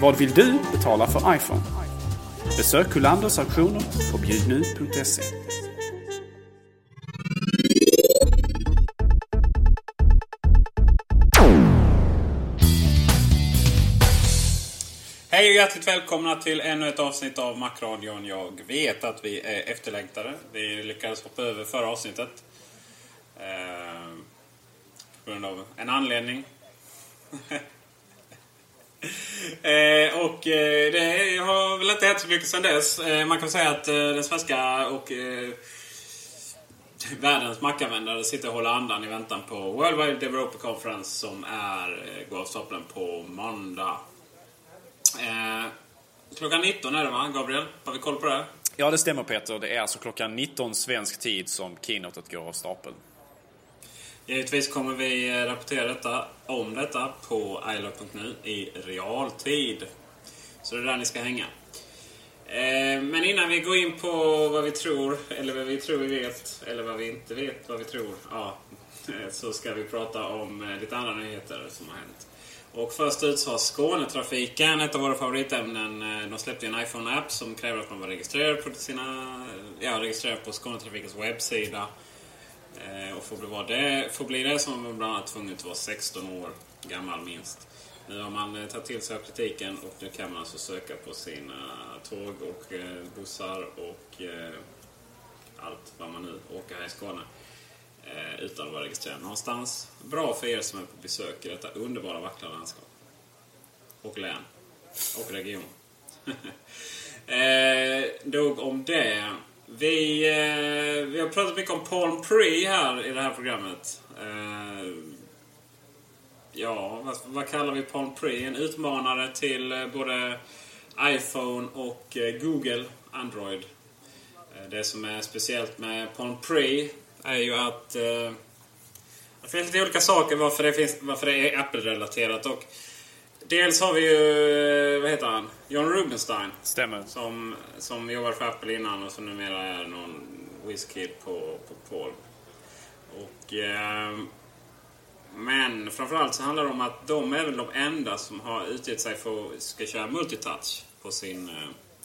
Vad vill du betala för iPhone? Besök Kullanders auktioner på bjudnu.se. Hej och hjärtligt välkomna till ännu ett avsnitt av Macradion. Jag vet att vi är efterlängtade. Vi lyckades hoppa över förra avsnittet. Eh, på grund av en anledning. Eh, och eh, det har väl inte hänt så mycket sedan dess. Eh, man kan säga att eh, den svenska och eh, världens mackanvändare sitter och håller andan i väntan på World Wide Developer Conference som är, eh, går av stapeln på måndag. Klockan 19 är det va, Gabriel? Har vi koll på det? Ja, det stämmer Peter. Det är alltså klockan 19 svensk tid som keynotet går av stapeln. Givetvis kommer vi eh, rapportera detta, om detta på ilove.nu i realtid. Så det är där ni ska hänga. Eh, men innan vi går in på vad vi tror, eller vad vi tror vi vet, eller vad vi inte vet vad vi tror. Ja, eh, så ska vi prata om lite andra nyheter som har hänt. Och först ut så har Skånetrafiken, ett av våra favoritämnen, de släppte en iPhone-app som kräver att man var registrerad på sina, ja, registrerad på Skånetrafikens webbsida. Eh, och får bli, vara det, får bli det som man bland annat tvungen att vara 16 år gammal minst. Nu har man eh, tagit till sig av kritiken och nu kan man alltså söka på sina tåg och eh, bussar och eh, allt vad man nu åker här i Skåne. Eh, utan att vara registrerad någonstans. Bra för er som är på besök i detta underbara vackra landskap. Och län. Och region. eh, nog om det. Vi, eh, vi har pratat mycket om Palm Pre här i det här programmet. Eh, ja, vad, vad kallar vi Palm Pre? En utmanare till eh, både iPhone och eh, Google Android. Eh, det som är speciellt med Palm Pre är ju att eh, det finns lite olika saker varför det, finns, varför det är Apple-relaterat. Och dels har vi ju, vad heter han? John Rubinstein. Stämmer. Som, som jobbade för Apple innan och som numera är någon whiskid på, på Paul. Och, eh, men framförallt så handlar det om att de är väl de enda som har utgett sig för att ska köra multitouch på sin eh,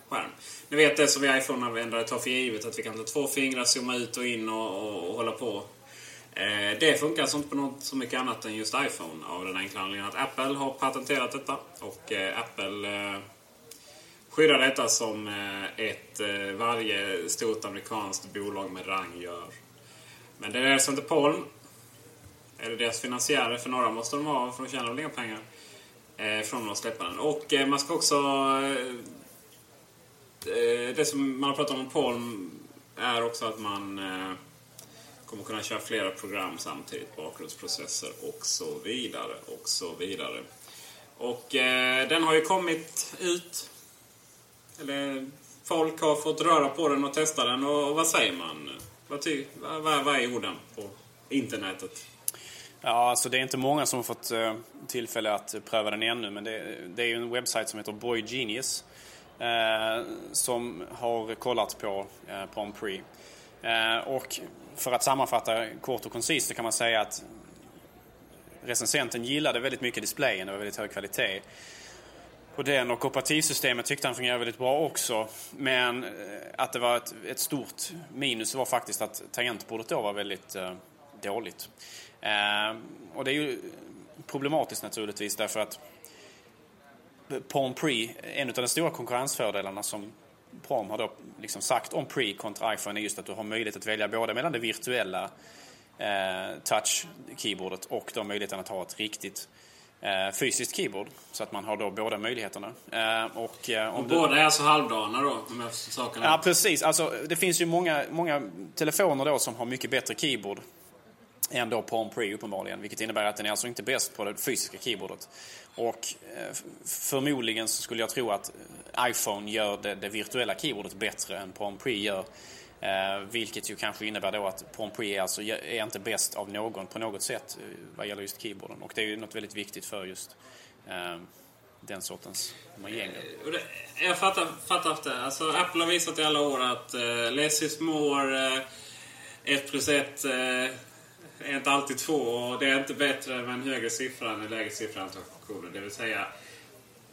skärm. Ni vet det som vi iPhone-användare tar för givet att vi kan ta två fingrar, zooma ut och in och, och, och hålla på. Eh, det funkar alltså inte på något så mycket annat än just iPhone av den enkla anledningen att Apple har patenterat detta. Och eh, Apple eh, skyddar detta som ett varje stort amerikanskt bolag med rang gör. Men det är alltså inte Palm. Eller deras finansiärer, för några måste de ha för de tjänar väl inga pengar. Från att släppa den. Och man ska också... Det som man har pratat om Palm är också att man kommer kunna köra flera program samtidigt, bakgrundsprocesser och så vidare och så vidare. Och eh, den har ju kommit ut eller folk har fått röra på den och testa den. Och vad säger man? Vad, ty, vad, vad är orden på internetet? Ja, alltså det är inte många som har fått eh, tillfälle att pröva den ännu, men det, det är ju en webbsajt som heter Boy Genius Eh, som har kollat på eh, Palm Pre och för att sammanfatta kort och koncist så kan man säga att recensenten gillade väldigt mycket displayen, det var väldigt hög kvalitet på den och operativsystemet tyckte han fungerade väldigt bra också. Men att det var ett, ett stort minus var faktiskt att tangentbordet då var väldigt eh, dåligt. Eh, och det är ju problematiskt naturligtvis därför att Palm Pre, en av de stora konkurrensfördelarna som Palm har då liksom sagt om Pre kontra iPhone är just att du har möjlighet att välja både mellan det virtuella eh, touch-keyboardet och då möjligheten att ha ett riktigt eh, fysiskt keyboard. Så att man har då båda möjligheterna. Eh, och, eh, och du... båda är alltså halvdana då? De sakerna. Ja, precis. Alltså, det finns ju många, många telefoner då som har mycket bättre keyboard än då Palm Pre uppenbarligen. Vilket innebär att den är alltså inte bäst på det fysiska keyboardet. Och eh, förmodligen så skulle jag tro att eh, iPhone gör det, det virtuella keyboardet bättre än Palm Pre gör Eh, vilket ju kanske innebär då att Pompré alltså är inte bäst av någon på något sätt eh, vad gäller just keyboarden. Och det är ju något väldigt viktigt för just eh, den sortens gäng. Jag fattar, fattar det. Alltså, Apple har visat i alla år att eh, less is more, eh, 1 plus 1 eh, är inte alltid 2 och det är inte bättre med en högre siffra än en lägre siffra Det vill säga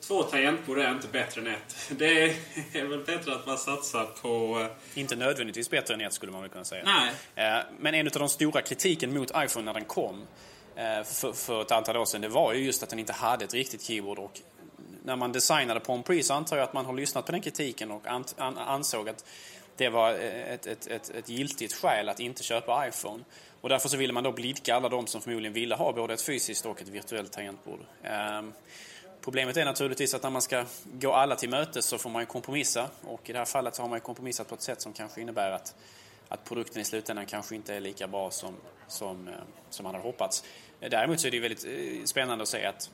Två tangentbord är inte bättre än ett. Det är väl bättre att man satsar på... Eh, inte nödvändigtvis bättre än ett skulle man väl kunna säga. Nej. Eh, men en av de stora kritiken mot iPhone när den kom eh, för, för ett antal år sedan, det var ju just att den inte hade ett riktigt keyboard. Och när man designade Palm Pre så antar jag att man har lyssnat på den kritiken och ansåg att det var eh, ett, ett, ett, ett giltigt skäl att inte köpa iPhone. Och därför så ville man då blidka alla de som förmodligen ville ha både ett fysiskt och ett virtuellt tangentbord. Ehm, problemet är naturligtvis att när man ska gå alla till mötes så får man ju kompromissa. Och i det här fallet så har man ju kompromissat på ett sätt som kanske innebär att, att produkten i slutändan kanske inte är lika bra som, som, eh, som man hade hoppats. Däremot så är det väldigt eh, spännande att se att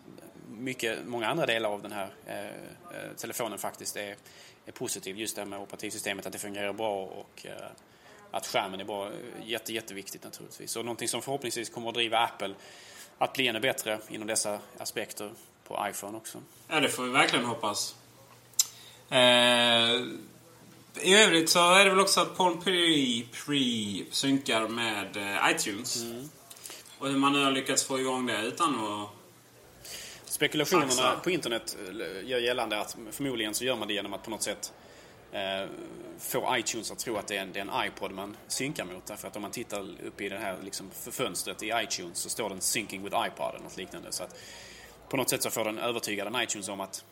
mycket, många andra delar av den här eh, telefonen faktiskt är, är positiv. Just det här med operativsystemet, att det fungerar bra och eh, att skärmen är bra. Jätte, jätteviktigt naturligtvis. Och någonting som förhoppningsvis kommer att driva Apple att bli ännu bättre inom dessa aspekter på iPhone också. Ja, det får vi verkligen hoppas. Eh, I övrigt så är det väl också att Pre, Pre synkar med eh, iTunes. Mm. Och hur man nu har lyckats få igång det utan att Spekulationerna Axa. på internet eh, gör gällande att förmodligen så gör man det genom att på något sätt eh, få iTunes att tro att det är, en, det är en iPod man synkar mot. Därför att om man tittar upp i det här liksom, fönstret i iTunes så står den Syncing with iPod eller något liknande. Så att på något sätt så får den övertyga den iTunes om att,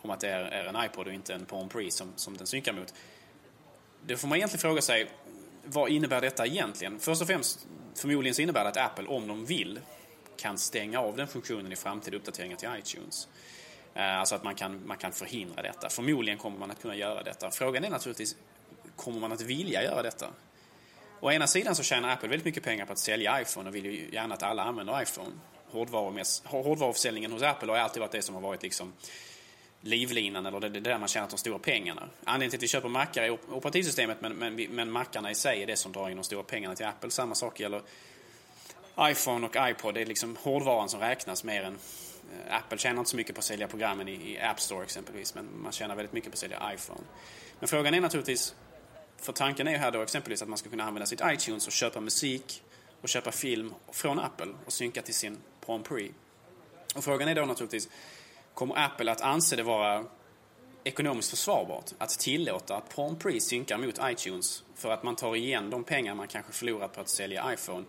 om att det är, är en iPod och inte en Palm Pre som, som den synkar mot. Det får man egentligen fråga sig, vad innebär detta egentligen? Först och främst, förmodligen så innebär det att Apple, om de vill, kan stänga av den funktionen i framtida uppdateringar till iTunes. Eh, alltså att man kan, man kan förhindra detta. Förmodligen kommer man att kunna göra detta. Frågan är naturligtvis, kommer man att vilja göra detta? Å ena sidan så tjänar Apple väldigt mycket pengar på att sälja iPhone och vill ju gärna att alla använder iPhone hårdvaruförsäljningen hos Apple har alltid varit det som har varit liksom livlinan eller det, det där man tjänat de stora pengarna. Anledningen till att vi köper mackar är operativsystemet men, men, men mackarna i sig är det som drar in de stora pengarna till Apple. Samma sak gäller iPhone och iPod. Det är liksom hårdvaran som räknas mer än eh, Apple tjänar inte så mycket på att sälja programmen i, i App Store exempelvis men man tjänar väldigt mycket på att sälja iPhone. Men frågan är naturligtvis, för tanken är ju här då exempelvis att man ska kunna använda sitt iTunes och köpa musik och köpa film från Apple och synka till sin Palm Prix. Och frågan är då naturligtvis, kommer Apple att anse det vara ekonomiskt försvarbart att tillåta att Palm Prix synkar mot iTunes för att man tar igen de pengar man kanske förlorat på att sälja iPhone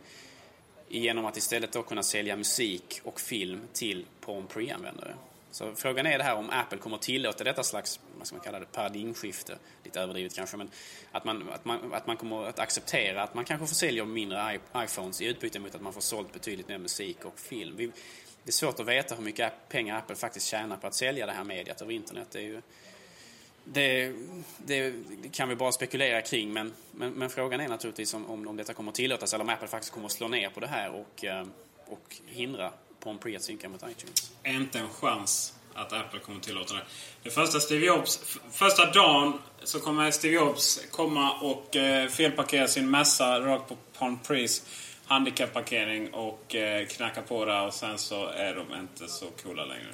genom att istället då kunna sälja musik och film till PornPre-användare. Så frågan är det här om Apple kommer att tillåta detta slags, vad ska man kalla det, paradigmskifte. Lite överdrivet kanske, men att man, att man, att man kommer att acceptera att man kanske får sälja mindre iPhones i utbyte mot att man får sålt betydligt mer musik och film. Vi, det är svårt att veta hur mycket pengar Apple faktiskt tjänar på att sälja det här mediet över internet. Det, ju, det, det, kan vi bara spekulera kring, men, men, men frågan är naturligtvis om, om, om, detta kommer att tillåtas eller om Apple faktiskt kommer att slå ner på det här och, eh, och hindra Pon Prix pre att synka mot iTunes. Inte en chans. att Apple kommer att tillåta det. Det första Steve Jobs, första dagen så kommer Steve Jobs komma och eh, felparkera sin mässa rakt på Palm Prix handikapparkering och eh, knacka på där och sen så är de inte så coola längre.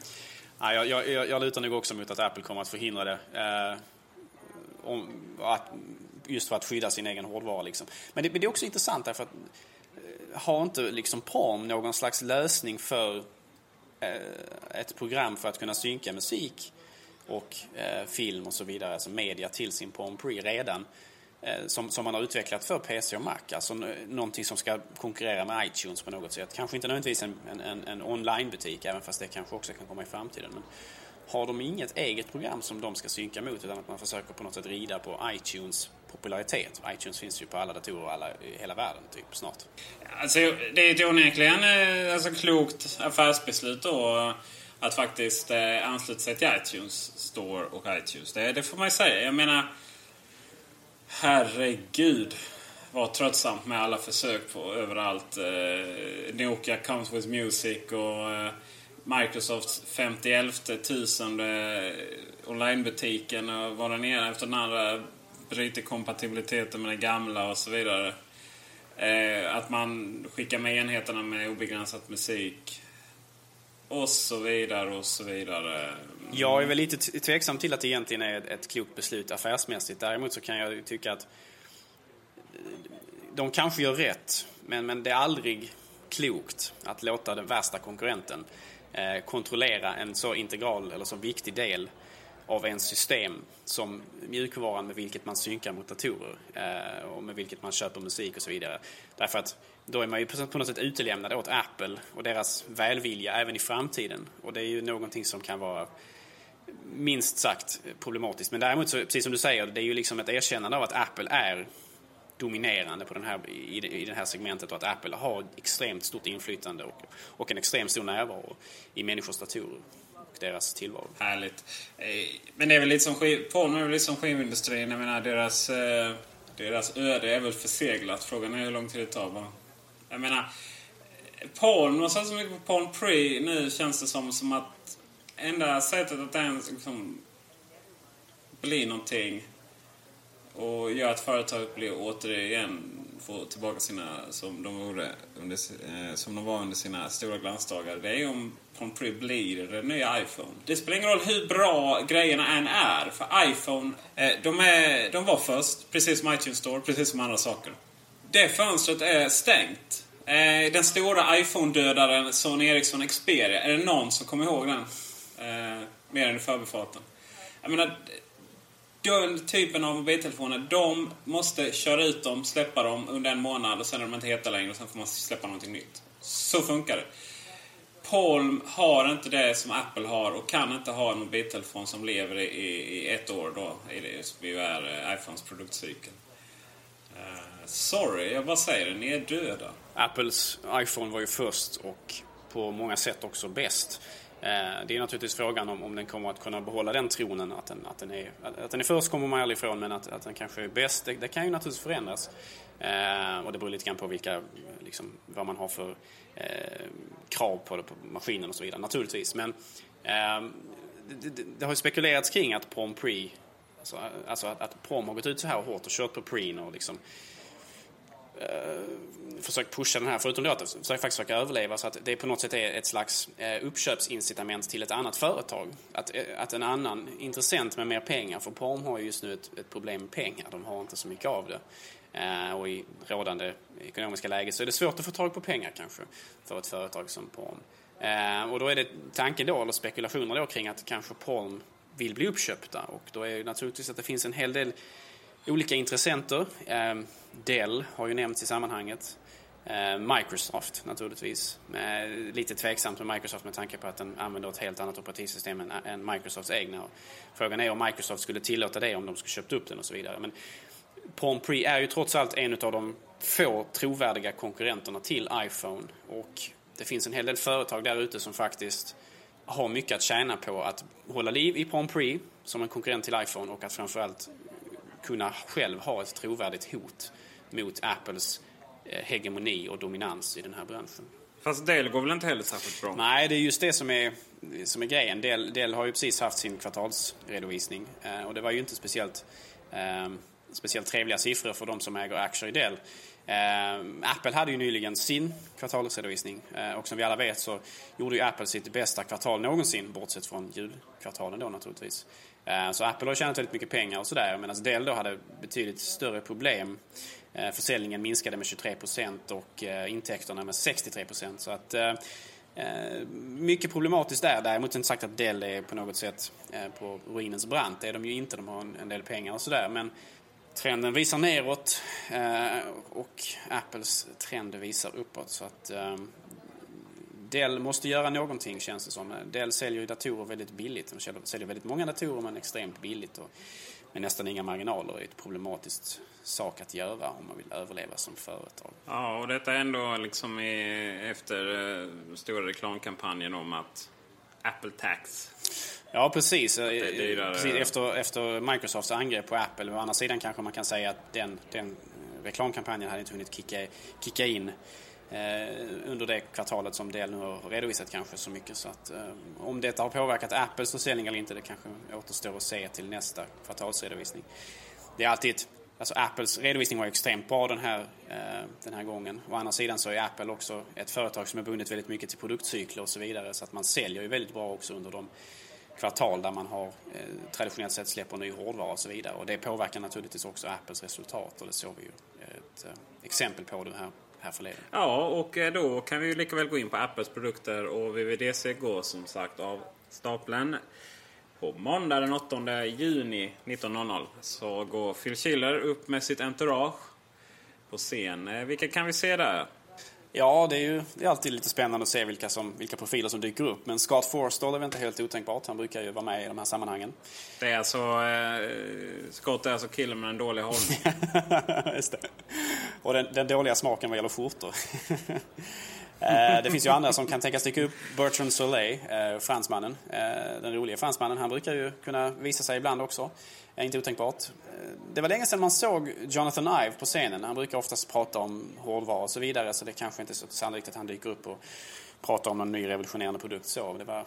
Ja, jag, jag, jag lutar nog också mot att Apple kommer att förhindra det. Eh, om, att, just för att skydda sin egen hårdvara. Liksom. Men, det, men det är också intressant därför att eh, har inte liksom Palm någon slags lösning för eh, ett program för att kunna synka musik och eh, film och så vidare, alltså media till sin Palm Pre redan? Eh, som, som man har utvecklat för PC och Mac. Alltså någonting som ska konkurrera med iTunes på något sätt. Kanske inte nödvändigtvis en, en, en onlinebutik, även fast det kanske också kan komma i framtiden. Men har de inget eget program som de ska synka mot utan att man försöker på något sätt rida på iTunes popularitet. iTunes finns ju på alla datorer alla, i hela världen typ snart. Alltså, det är ett onekligen ett alltså, klokt affärsbeslut då att faktiskt eh, ansluta sig till iTunes Store och iTunes. Det, det får man ju säga. Jag menar Herregud vad tröttsamt med alla försök på överallt. Eh, Nokia comes with music och eh, Microsofts 50 tusende onlinebutiken och vad den ena efter den andra bryter kompatibiliteten med den gamla och så vidare. Eh, att man skickar med enheterna med obegränsat musik. Och så vidare och så vidare. Jag är väl lite tveksam till att det egentligen är ett klokt beslut affärsmässigt. Däremot så kan jag tycka att eh, de kanske gör rätt, men, men det är aldrig klokt att låta den värsta konkurrenten eh, kontrollera en så integral eller så viktig del av ens system som mjukvaran med vilket man synkar mot datorer eh, och med vilket man köper musik och så vidare. Därför att då är man ju på något sätt utelämnad åt Apple och deras välvilja även i framtiden. Och det är ju någonting som kan vara minst sagt problematiskt. Men däremot, så, precis som du säger, det är ju liksom ett erkännande av att Apple är dominerande på den här, i, i det här segmentet och att Apple har extremt stort inflytande och, och en extremt stor närvaro i människors datorer och deras tillvaro. Härligt. Eh, men det är väl lite som, porn är väl lite som skivindustrin. Jag menar, deras, eh, deras öde är väl förseglat. Frågan är hur lång tid det tar bara. Jag menar, eh, Porn, man satsar så mycket på Porn Pre nu känns det som, som att enda sättet att ens liksom bli någonting och göra att företaget blir återigen får tillbaka sina, som de, vore under, eh, som de var under sina stora glansdagar. Det är om Grand Prix blir den nya iPhone. Det spelar ingen roll hur bra grejerna än är. För iPhone, eh, de, är, de var först, precis som iTunes Store, precis som andra saker. Det fönstret är stängt. Eh, den stora iPhone-dödaren Sony Ericsson Xperia, är det någon som kommer ihåg den? Eh, mer än i förbifarten. Jag menar, den typen av mobiltelefoner, de måste köra ut dem, släppa dem under en månad och sen är de inte heta längre och sen får man släppa någonting nytt. Så funkar det. Palm har inte det som Apple har och kan inte ha en mobiltelefon som lever i, i ett år då, i det som ju är eh, iPhones produktcykel. Uh, sorry, jag bara säger det. Ni är döda. Apples iPhone var ju först och på många sätt också bäst. Eh, det är naturligtvis frågan om, om den kommer att kunna behålla den tronen. Att den, att den, är, att den är först kommer man aldrig ifrån, men att, att den kanske är bäst, det, det kan ju naturligtvis förändras. Eh, och det beror lite grann på vilka, liksom, vad man har för eh, krav på, det, på maskinen och så vidare, naturligtvis. Men eh, det, det, det, har ju spekulerats kring att Prom Pre, alltså, alltså att, att Prom har gått ut så här hårt och kört på Preen och liksom eh, Eh, försökt pusha den här, förutom då att försöka, faktiskt försöka överleva, så att det på något sätt är ett slags eh, uppköpsincitament till ett annat företag. Att, eh, att en annan intressent med mer pengar, för Porm har ju just nu ett, ett problem med pengar, de har inte så mycket av det. Och i rådande ekonomiska läge så är det svårt att få tag på pengar kanske för ett företag som Porm. Och då är det tanken då, eller spekulationer då kring att kanske Porm vill bli uppköpta och då är det naturligtvis att det finns en hel del olika intressenter. Ehm, Dell har ju nämnts i sammanhanget. Ehm, Microsoft naturligtvis. Lite tveksamt med Microsoft med tanke på att den använder ett helt annat operativsystem än Microsofts egna. Frågan är om Microsoft skulle tillåta det om de skulle köpt upp den och så vidare. Men Palm Pre är ju trots allt en av de få trovärdiga konkurrenterna till iPhone. Och det finns en hel del företag där ute som faktiskt har mycket att tjäna på att hålla liv i Palm Pre som en konkurrent till iPhone och att framförallt kunna själv ha ett trovärdigt hot mot Apples eh, hegemoni och dominans i den här branschen. Fast Dell går väl inte heller särskilt bra? Nej, det är just det som är, som är grejen. Dell, Dell har ju precis haft sin kvartalsredovisning eh, och det var ju inte speciellt, eh, speciellt trevliga siffror för de som äger aktier i Dell. Eh, Apple hade ju nyligen sin kvartalsredovisning eh, och som vi alla vet så gjorde ju Apple sitt bästa kvartal någonsin bortsett från julkvartalen då naturligtvis. Eh, så Apple har tjänat väldigt mycket pengar och sådär medan Dell då hade betydligt större problem. Eh, försäljningen minskade med 23% och eh, intäkterna med 63%. Så att mycket problematiskt där. Däremot inte sagt att Dell är på något sätt på ruinens brant. Det är de ju inte. De har en del pengar och sådär. Men trenden visar neråt och Apples trend visar uppåt. Så att Dell måste göra någonting känns det som. Dell säljer ju datorer väldigt billigt. De säljer väldigt många datorer men extremt billigt och med nästan inga marginaler. Är ett problematiskt sak att göra om man vill överleva som företag. Ja, och detta är ändå liksom efter eh, stora reklamkampanjen om att Apple Tax. Ja, precis. Eh, precis. Efter, efter Microsofts angrepp på Apple. Å andra sidan kanske man kan säga att den, den reklamkampanjen hade inte hunnit kicka, kicka in Eh, under det kvartalet som Dell nu har redovisat kanske så mycket. Så att, eh, om detta har påverkat Apples försäljning eller inte det kanske återstår att se till nästa kvartalsredovisning. Det är alltid Alltså Apples redovisning var extremt bra den här, eh, den här gången. Å andra sidan så är Apple också ett företag som är bundet väldigt mycket till produktcykler och så vidare. Så att man säljer ju väldigt bra också under de kvartal där man har eh, traditionellt sett släpper ny hårdvara och så vidare. Och det påverkar naturligtvis också Apples resultat och det såg vi ju ett eh, exempel på det här här förleden. Ja, och eh, då kan vi ju lika väl gå in på Apples produkter och VVDC går som sagt av stapeln. På måndag den 8 juni 19.00 så går Phil Schiller upp med sitt entourage på scen. Eh, vilka kan vi se där? Ja, det är ju det är alltid lite spännande att se vilka, som, vilka profiler som dyker upp. Men Scott Forstall är väl inte helt otänkbart. Han brukar ju vara med i de här sammanhangen. Det är alltså... Eh, Scott är alltså killen med den dåliga hållningen. Just det. Och den, den dåliga smaken vad gäller skjortor. Eh, det finns ju andra som kan tänkas dyka upp. Bertrand Soleil, eh, fransmannen. Eh, den roliga fransmannen. Han brukar ju kunna visa sig ibland också. Eh, inte otänkbart. Eh, det var länge sedan man såg Jonathan Ive på scenen. Han brukar oftast prata om hårdvara och så vidare. Så det kanske inte är så sannolikt att han dyker upp och pratar om någon ny revolutionerande produkt. Så det var,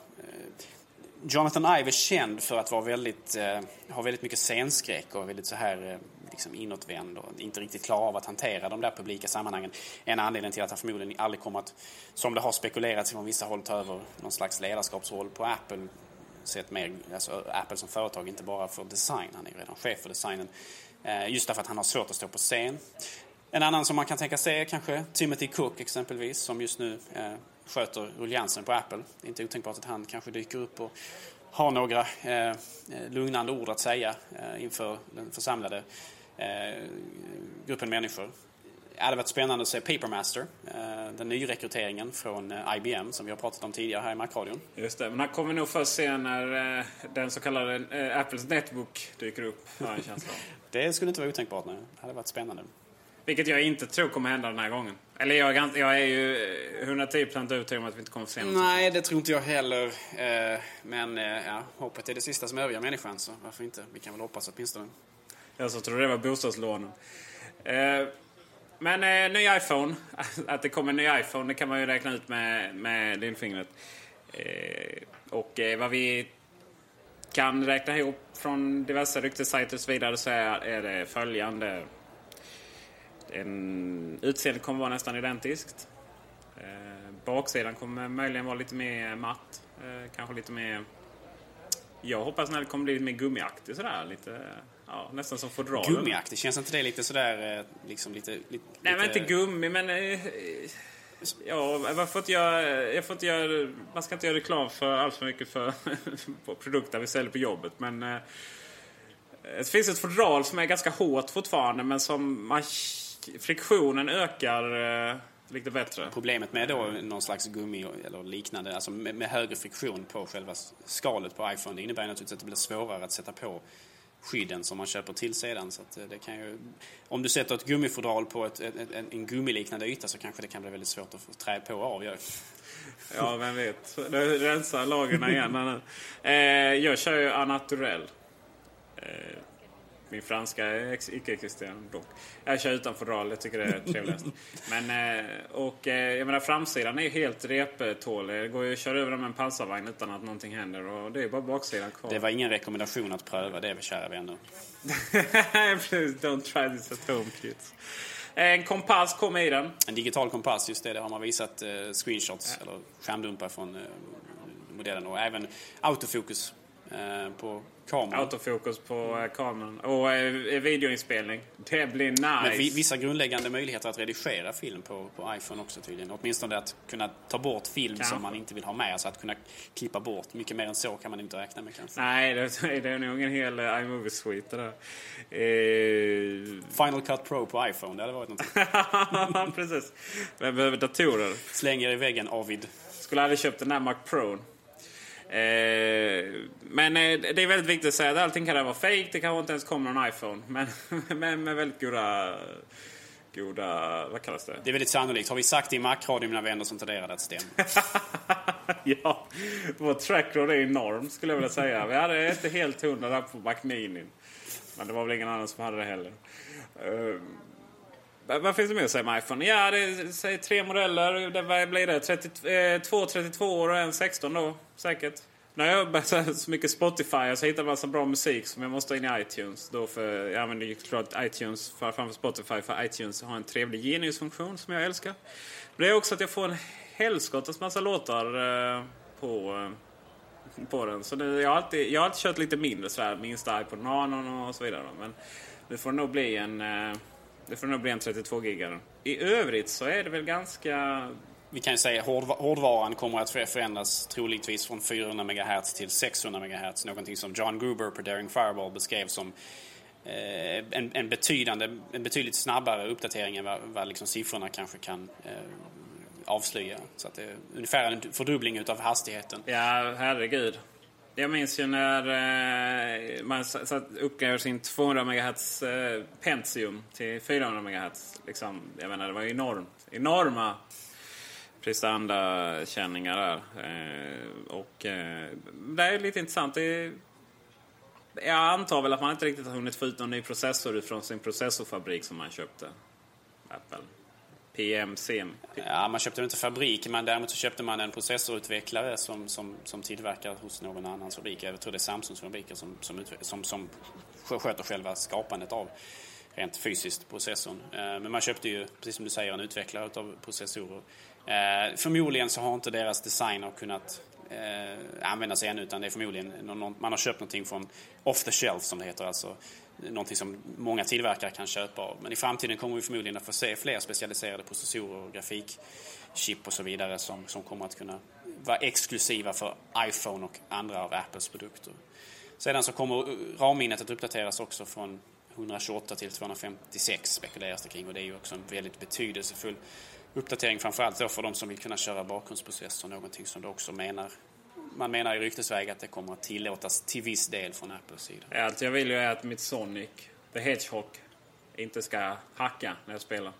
Jonathan Ive är känd för att vara väldigt, eh, ha väldigt mycket scenskräck och väldigt så här eh, liksom inåtvänd och inte riktigt klara av att hantera de där publika sammanhangen. En anledning till att han förmodligen aldrig kommer att, som det har spekulerats från vissa håll, ta över någon slags ledarskapsroll på Apple. Sett mer, alltså Apple som företag, inte bara för design. Han är ju redan chef för designen. Eh, just därför att han har svårt att stå på scen. En annan som man kan tänka sig är kanske Timothy Cook exempelvis, som just nu eh, sköter rulliansen på Apple. Det är inte otänkbart att han kanske dyker upp och har några eh, eh lugnande ord att säga eh, inför den församlade gruppen människor. Det hade varit spännande att se Papermaster, eh, den nyrekryteringen från eh, IBM som vi har pratat om tidigare här i Macradion. Just det, men han kommer nog först se när eh, den så kallade Apples Netbook dyker upp, har en känsla Det skulle inte vara otänkbart, nej. Det hade varit spännande. Vilket jag inte tror kommer hända den här gången. Eller jag är, jag är ju 110% övertygad om att vi inte kommer få se något. Nej, det tror inte jag heller. Eh, men eh, ja, hoppet är det sista som överger människan, så varför inte? Vi kan väl hoppas åtminstone. Alltså, jag så trodde det var bostadslånen. Eh, men eh, ny iPhone. Att det kommer en ny iPhone, det kan man ju räkna ut med, med lillfingret. Eh, och eh, vad vi kan räkna ihop från diverse ryktessajter och så vidare så är det följande. En, utseendet kommer vara nästan identiskt. Eh, baksidan kommer möjligen vara lite mer matt. Kanske lite mer... Jag hoppas att det kommer bli lite mer gummiaktig sådär. Lite, ja, nästan som fodralen. Gummiaktig? Känns inte det lite sådär... Eh, liksom lite, lite, Nej, men inte gummi, men... Eh, ja, varför får inte jag, jag får inte göra, man ska inte göra reklam för allt för mycket för produkter vi säljer på jobbet. Men eh, det finns ett fodral som är ganska hårt fortfarande men som man friktionen ökar eh, lite bättre. Problemet med då någon slags gummi eller liknande, alltså med, med högre friktion på själva skalet på iPhone, det innebär naturligtvis att det blir svårare att sätta på skydden som man köper till sedan. Så eh, det kan ju, om du sätter ett gummifodral på ett, ett, en, en gummiliknande yta så kanske det kan bli väldigt svårt att få trä på och av. Ja, vem vet. Rensa lagren igen. eh, jag kör ju Anaturell. Eh, min franska är icke-existerande dock. Jag kör utan fodral, jag tycker det är trevligast. Men, eh, och eh, jag menar framsidan är ju helt reptålig. Det går ju att köra över den med en pansarvagn utan att någonting händer. Och det är bara baksidan kvar. Det var ingen rekommendation att pröva det, kära vänner. Please don't try this at home kids. En kompass kom i den. En digital kompass, just det. Det har man visat eh, screenshots ja. eller skärmdumpar från modellen. Och även autofokus på kameran. Autofokus på eh, kameran. Och eh, videoinspelning. Det blir nice. Men vissa grundläggande möjligheter att redigera film på, på iPhone också tydligen. Åtminstone att kunna ta bort film kanske. som man inte vill ha med. Alltså att kunna klippa bort. Mycket mer än så kan man inte räkna med kanske. Nej, det, det är nog en hel iMovie Suite det där. Final Cut Pro på iPhone, det hade varit något. Precis. Vem behöver datorer? Slänger i väggen, Avid. Skulle aldrig köpt den där Mac Pro. Eh, men eh, det är väldigt viktigt att säga att allting kan vara fake. Det kanske inte ens kommer någon iPhone. Men, men med väldigt goda, goda... Vad kallas det? Det är väldigt sannolikt. Har vi sagt det i Macradio, mina vänner, som tenderar det att stämma. ja, vår trackroad är enorm skulle jag vilja säga. Vi hade inte helt hundra där på Macmini. Men det var väl ingen annan som hade det heller. Vad finns det mer att säga om iPhone? Ja, det är tre modeller. Det, vad blir det? 32, 2 32 år och en 16 då, säkert. När jag jobbar så mycket Spotify så hittar jag massa bra musik som jag måste ha in i iTunes. Då för, jag använder ju klart iTunes för, framför Spotify för iTunes har en trevlig genusfunktion som jag älskar. Men det är också att jag får en helskottas massa låtar eh, på, eh, på den. Så det, jag, har alltid, jag har alltid kört lite mindre sådär. Minsta iPod Nano och så vidare. Men det får nog bli en... Eh, det får nog bli en 32 gigare. I övrigt så är det väl ganska... Vi kan ju säga att hårdvaran kommer att förändras troligtvis från 400 MHz till 600 MHz. Någonting som John Gruber på Daring Fireball beskrev som eh, en, en, betydande, en betydligt snabbare uppdatering än vad, vad liksom siffrorna kanske kan eh, avslöja. Så att det är ungefär en fördubbling utav hastigheten. Ja, herregud. Jag minns ju när eh, man uppgraderade sin 200 MHz eh, Pentium till 400 MHz. Liksom, jag menar, det var enormt. Enorma prestandakänningar där. Eh, och det är lite intressant. Jag antar väl att man inte riktigt har hunnit få ut någon ny processor från sin processorfabrik som man köpte. Apple. PMC. Ja, man köpte inte fabrik, men däremot så köpte man en processorutvecklare som, som, som tillverkar hos någon annans fabrik. Jag tror det är Samsungs fabriker som, som, som, som sköter själva skapandet av rent fysiskt processorn. Eh, men man köpte ju, precis som du säger, en utvecklare av processorer. Eh, förmodligen så har inte deras designer kunnat eh, använda användas ännu utan det är förmodligen någon, man har köpt någonting från off the shelf som det heter. Alltså någonting som många tillverkare kan köpa av. Men i framtiden kommer vi förmodligen att få se fler specialiserade processorer och grafikchip och så vidare som, som kommer att kunna vara exklusiva för iPhone och andra av Apples produkter. Sedan så kommer RAM-minnet att uppdateras också från 128 till 256 spekuleras det kring och det är ju också en väldigt betydelsefull uppdatering framförallt då för de som vill kunna köra bakgrundsprocessor, någonting som du också menar man menar i ryktesväg att det kommer att tillåtas till viss del från Apples sida. Allt jag vill ju är att mitt Sonic, The Hedgehog, inte ska hacka när jag spelar.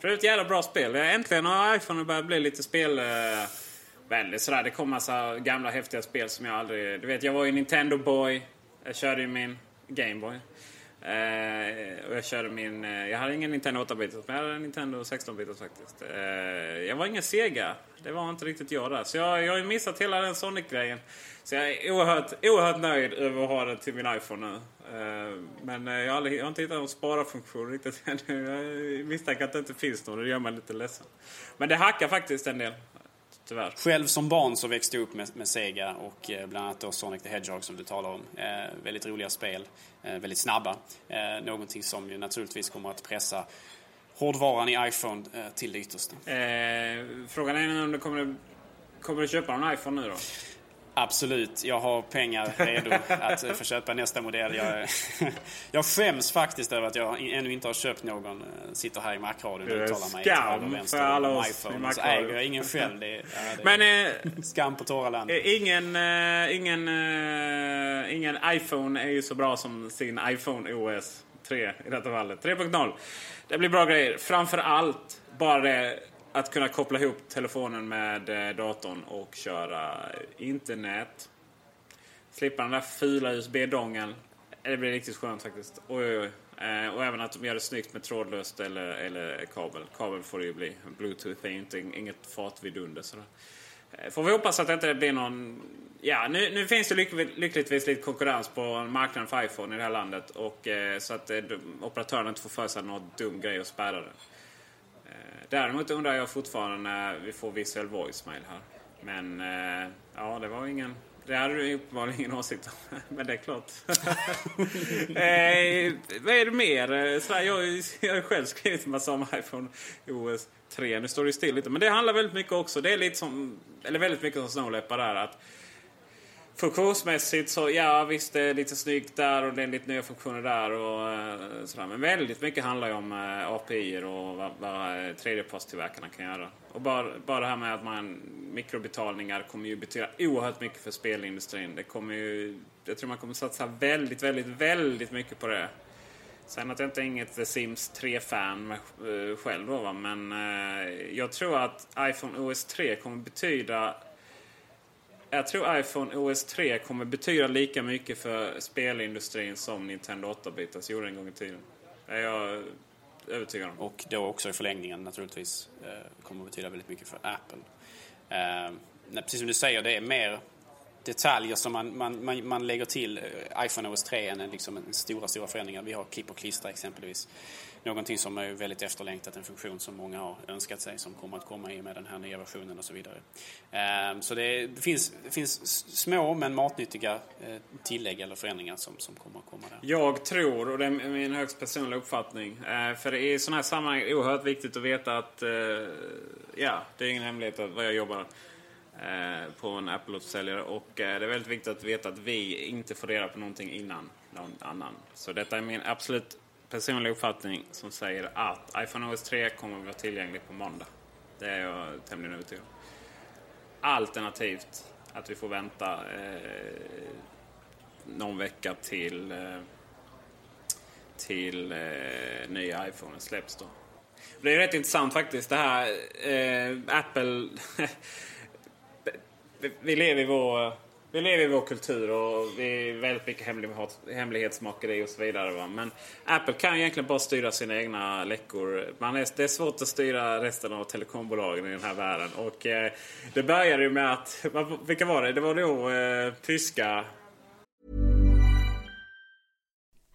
För det är ett jävla bra spel. Äntligen har iPhone börjat bli lite spelvänlig. Eh, sådär. Det kommer massa gamla häftiga spel som jag aldrig... Du vet, jag var ju Nintendo Boy. Jag körde ju min Gameboy. Eh, och jag körde min... Eh, jag hade ingen Nintendo 8-bitars men jag hade en Nintendo 16-bitars faktiskt. Eh, jag var ingen Sega. Det var inte riktigt jag där. Så jag, jag har ju missat hela den Sonic-grejen. Så jag är oerhört, oerhört nöjd över att ha den till min iPhone nu. Eh, men eh, jag har, aldrig, jag har inte hittat någon spara-funktion riktigt ännu. Jag misstänker att det inte finns någon och det gör mig lite ledsen. Men det hackar faktiskt en del. Tyvärr. Själv som barn så växte jag upp med, med Sega och eh, bland annat då Sonic the Hedgehog som du talar om. Eh, väldigt roliga spel, eh, väldigt snabba. Eh, någonting som ju naturligtvis kommer att pressa hårdvaran i iPhone eh, till det yttersta. Eh, frågan är om du kommer, kommer du köpa en iPhone nu då? Absolut, jag har pengar redo att få köpa nästa modell. Jag, jag skäms faktiskt över att jag ännu inte har köpt någon. Eh, sitter här i Macradion och uttalar mig skam för alla oss iPhone. Så äger jag ingen själv. Det, ja, det Men, eh, skam på torra land. Eh, ingen, eh, ingen, eh, ingen iPhone är ju så bra som sin iPhone OS 3 i detta fallet. 3.0. Det blir bra grejer. Framför allt bara det att kunna koppla ihop telefonen med eh, datorn och köra eh, internet. Slippa den där fula USB-dongeln. Det blir riktigt skönt faktiskt. Oj, oj, oj. Och även att de gör det snyggt med trådlöst eller, eller kabel. Kabel får det ju bli. Bluetooth är ju inte inget fartvidunder sådär. Eh, får vi hoppas att det inte blir någon... Ja, nu, nu finns det lyck, lyckligtvis lite konkurrens på marknaden för iPhone i det här landet. Och, så att operatören operatörerna inte får för sig någon dum grej och spärra det. Däremot undrar jag fortfarande när vi får visual voicemail här. Men eh, ja, det var ingen det hade du uppenbarligen ingen åsikt om. Men det är klart. eh, vad är det mer? Eh, här, jag, jag har själv skrivit en massa om iPhone OS 3. Nu står det still lite. Men det handlar väldigt mycket också. Det är lite som, eller väldigt mycket som Snowleopard där. Att funktionsmässigt så ja visst det är lite snyggt där och det är lite nya funktioner där och eh, sådär. Men väldigt mycket handlar ju om eh, API och vad, vad eh, tredjepartstillverkarna kan göra. Och bara, bara det här med att man mikrobetalningar kommer ju betyda oerhört mycket för spelindustrin. Det kommer ju, jag tror man kommer satsa väldigt, väldigt, väldigt mycket på det. Sen att jag inte är inget The Sims 3-fan själv då va? men jag tror att iPhone OS 3 kommer betyda jag tror iPhone OS 3 kommer betyda lika mycket för spelindustrin som Nintendo 8-bitars gjorde en gång i tiden. Det är jag övertygad om. Och då också i förlängningen naturligtvis eh, kommer betyda väldigt mycket för Apple. Eh, precis som du säger, det är mer detaljer som man, man, man, man lägger till eh, iPhone OS 3 än liksom en stora, stora förändringar. Vi har klipp och klistra exempelvis någonting som är väldigt efterlängtat, en funktion som många har önskat sig som kommer att komma i med den här nya versionen och så vidare. Ehm, så det, finns, det finns små men matnyttiga eh, tillägg eller förändringar som, som kommer att komma där. Jag tror, och det är min högst personliga uppfattning, eh, för det är i sådana här sammanhang oerhört viktigt att veta att, eh, ja, det är ingen hemlighet vad jag jobbar på en Apple-återförsäljare och det är väldigt viktigt att veta att vi inte får reda på någonting innan någon annan. Så detta är min absolut personlig uppfattning som säger att iPhone OS 3 kommer att vara tillgänglig på måndag. Det är jag tämligen övertygad om. Alternativt att vi får vänta eh, någon vecka till, eh, till eh, nya iPhone släpps då. Det är rätt intressant faktiskt det här eh, Apple. vi lever i vår vi lever i vår kultur och vi är väldigt mycket hemlighetsmakeri och så vidare. Va? Men Apple kan egentligen bara styra sina egna läckor. Man är, det är svårt att styra resten av telekombolagen i den här världen. Och eh, det började ju med att, vilka var det? Det var då eh, tyska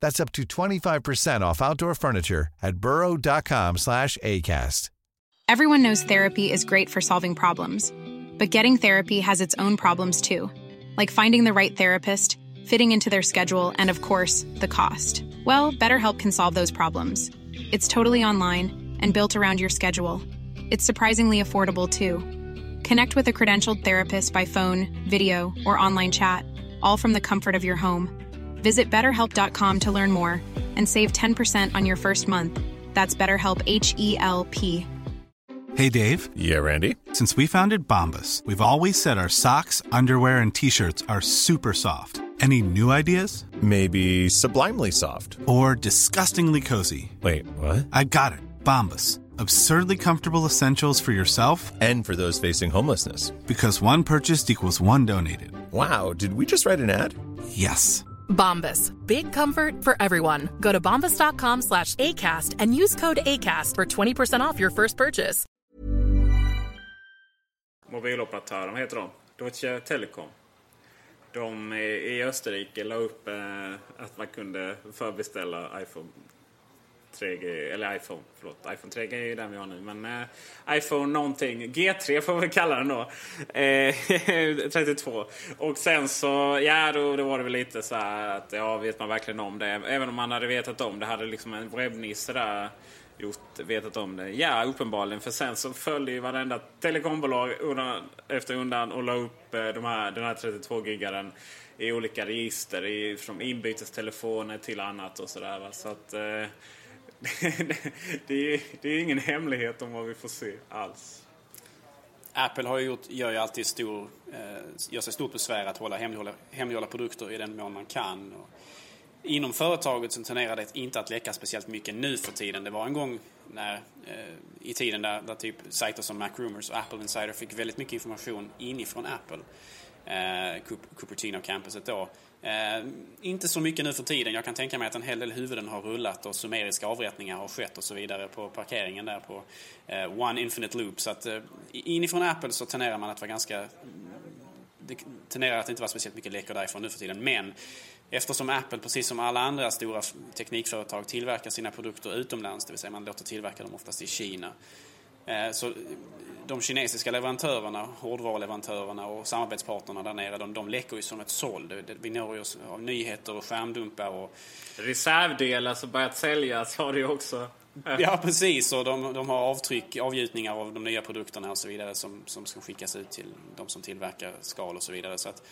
That's up to 25% off outdoor furniture at burrow.com slash ACAST. Everyone knows therapy is great for solving problems, but getting therapy has its own problems too, like finding the right therapist, fitting into their schedule, and of course, the cost. Well, BetterHelp can solve those problems. It's totally online and built around your schedule. It's surprisingly affordable too. Connect with a credentialed therapist by phone, video, or online chat, all from the comfort of your home. Visit betterhelp.com to learn more and save 10% on your first month. That's BetterHelp H E L P. Hey Dave. Yeah, Randy. Since we founded Bombus, we've always said our socks, underwear, and t shirts are super soft. Any new ideas? Maybe sublimely soft. Or disgustingly cozy. Wait, what? I got it. Bombus. Absurdly comfortable essentials for yourself and for those facing homelessness. Because one purchased equals one donated. Wow, did we just write an ad? Yes. Bombas. Big comfort for everyone. Go to bombas.com slash ACAST and use code ACAST for 20% off your first purchase. Mobiloperatören, vad heter de? Deutsche Telekom. De i Österrike la upp eh, att man kunde förbeställa iPhone 3G, eller iPhone, förlåt. iPhone 3G är ju den vi har nu. Men eh, iPhone någonting, G3 får vi kalla den då. Eh, 32. Och sen så, ja då, då var det väl lite så här att ja, vet man verkligen om det? Även om man hade vetat om det, hade liksom en webbnisse där gjort, vetat om det? Ja, uppenbarligen. För sen så följde ju varenda telekombolag undan efter undan och la upp eh, de här, den här 32-gigaren i olika register. I, från inbytestelefoner till annat och sådär. Så att... Eh, det, är, det är ingen hemlighet om vad vi får se alls. Apple har gjort, gör ju alltid stor, eh, gör sig stort besvär att hålla hemlighålla, hemlighålla produkter i den mån man kan. Och inom företaget så tenderar det inte att läcka speciellt mycket nu för tiden. Det var en gång när, eh, i tiden där, där typ sajter som MacRumors och Apple Insider fick väldigt mycket information inifrån Apple. Eh, Cupertino-campuset då. Eh, inte så mycket nu för tiden. Jag kan tänka mig att en hel del huvuden har rullat och sumeriska avrättningar har skett och så vidare på parkeringen där på eh, One Infinite Loop. Så att eh, inifrån Apple så tenderar man att vara ganska... Det tenderar att inte vara speciellt mycket läckor därifrån nu för tiden. Men eftersom Apple, precis som alla andra stora teknikföretag, tillverkar sina produkter utomlands, det vill säga man låter tillverka dem oftast i Kina. Eh, så de kinesiska leverantörerna, hårdvaruleverantörerna och samarbetspartnerna där nere, de, de läcker ju som ett såll. Vi når ju oss av nyheter och skärmdumpar och... Reservdelar som börjat säljas har det ju också. Ja, precis. Och de, de har avtryck, avgjutningar av de nya produkterna och så vidare som, som ska skickas ut till de som tillverkar skal och så vidare. Så att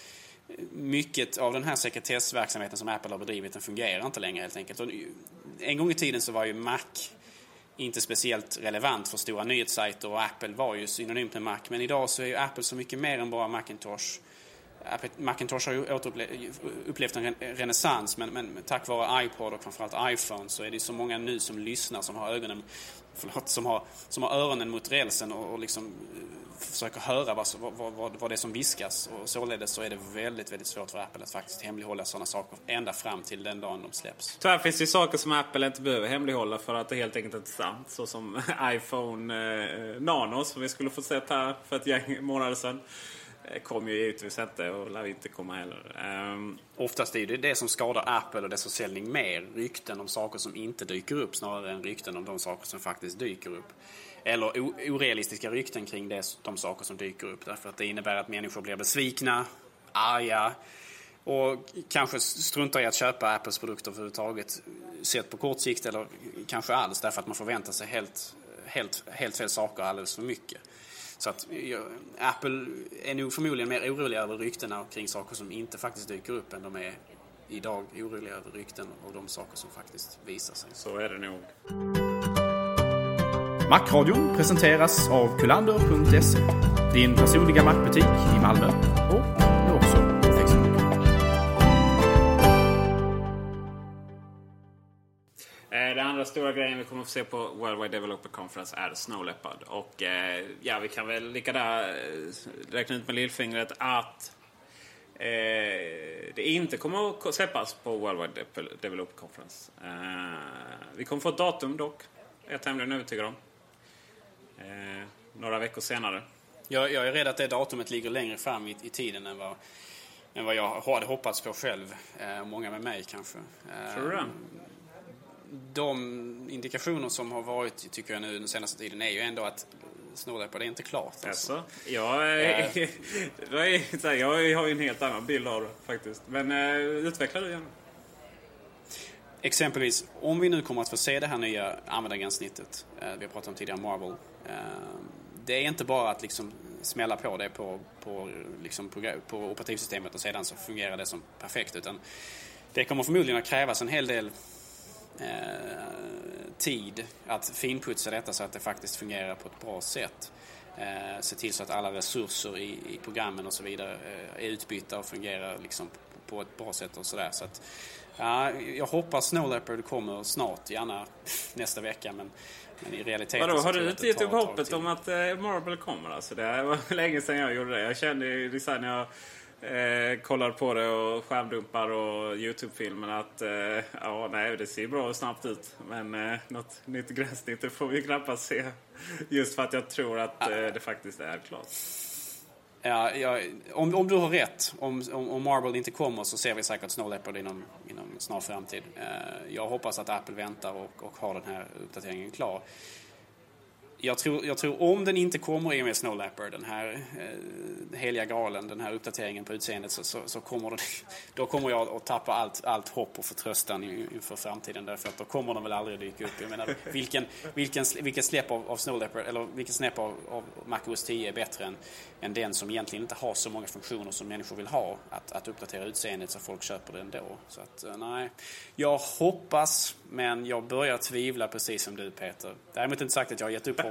mycket av den här sekretessverksamheten som Apple har bedrivit, den fungerar inte längre helt enkelt. Och en gång i tiden så var ju Mac inte speciellt relevant för stora nyhetssajter och Apple var ju synonymt med Mac. Men idag så är ju Apple så mycket mer än bara Macintosh. Macintosh har ju upplevt en renässans men, men tack vare iPod och framförallt iPhone så är det så många nu som lyssnar som har ögonen, förlåt, som har, som har öronen mot rälsen och, och liksom eh, försöker höra vad, vad, vad, vad det är som viskas. Och således så är det väldigt, väldigt svårt för Apple att faktiskt hemlighålla sådana saker ända fram till den dagen de släpps. Tyvärr finns det ju saker som Apple inte behöver hemlighålla för att det helt enkelt inte är sant. Så som iPhone eh, Nano som vi skulle få sett här för ett gäng månader sedan. Eh, kom ju givetvis inte och lär inte komma heller. Um... Oftast är det det som skadar Apple och dess försäljning mer rykten om saker som inte dyker upp snarare än rykten om de saker som faktiskt dyker upp eller orealistiska rykten kring det, de saker som dyker upp. Därför att det innebär att människor blir besvikna, arga och kanske struntar i att köpa Apples produkter överhuvudtaget. Sett på kort sikt eller kanske alls därför att man förväntar sig helt, helt, helt fel saker alldeles för mycket. Så att ja, Apple är nog förmodligen mer oroliga över ryktena kring saker som inte faktiskt dyker upp än de är idag oroliga över rykten och de saker som faktiskt visar sig. Så är det nog. Macradion presenteras av kulander.se. Din personliga Macbutik i Malmö stora grejen vi kommer att få se på Worldwide Developer Conference är Snow Leopard. Och eh, ja, vi kan väl lika där eh, räkna ut med lillfingret att eh, det inte kommer att släppas på Worldwide Developer Conference. Eh, vi kommer få ett datum dock. Jag är tämligen övertygad om eh, några veckor senare. Jag, jag, är rädd att det datumet ligger längre fram i, i tiden än vad, än vad jag hade hoppats på själv. Eh, många med mig kanske. Eh, Tror du det? De indikationer som har varit, tycker jag nu den senaste tiden, är ju ändå att Snorläppar, det är inte klart. Alltså. Alltså, jag, äh. jag, jag har ju en helt annan bild av det faktiskt. Men äh, utveckla du gärna. exempelvis, om vi nu kommer att få se det här nya användargränssnittet, eh, vi har pratat om tidigare Marvel. Eh, det är inte bara att liksom smälla på det på, på, liksom på operativsystemet och sedan så fungerar det som perfekt. Utan det kommer förmodligen att krävas en hel del eh, tid att finputsa detta så att det faktiskt fungerar på ett bra sätt. Eh, se till så att alla resurser i, i programmen och så vidare eh, är utbytta och fungerar liksom på ett bra sätt och sådär. Så att, ja, jag hoppas Snow Leopard kommer snart, gärna nästa vecka. Men, men i realiteten Vadå, har du inte gett upp hoppet om att eh, Marble kommer? Alltså, det var länge sedan jag gjorde det. Jag kände ju liksom när jag eh, kollar på det och skärmdumpar och Youtube-filmen att eh, ja, nej, det ser bra och snabbt ut. Men eh, något nytt gränssnitt får vi knappast se. Just för att jag tror att eh, det faktiskt är klart. Ja, ja, om, om du har rätt, om, om, om Marvel inte kommer så ser vi säkert Snow Leopard inom, inom snar framtid. Eh, jag hoppas att Apple väntar och, och har den här uppdateringen klar jag tror, jag tror om den inte kommer i och med Snow Leopard, den här eh, heliga galen, den här uppdateringen på utseendet, så, så, så, kommer den, då kommer jag att tappa allt, allt hopp och förtröstan inför framtiden. Därför att då kommer de väl aldrig dyka upp. Jag menar, vilken, vilken, vilken släpp av, av Snow Leopard, eller vilken släpp av, av MacOS 10 är bättre än, än den som egentligen inte har så många funktioner som människor vill ha? Att, att uppdatera utseendet så folk köper det ändå. Så att, eh, nej. Jag hoppas, men jag börjar tvivla precis som du Peter. Däremot inte sagt att jag har gett upp.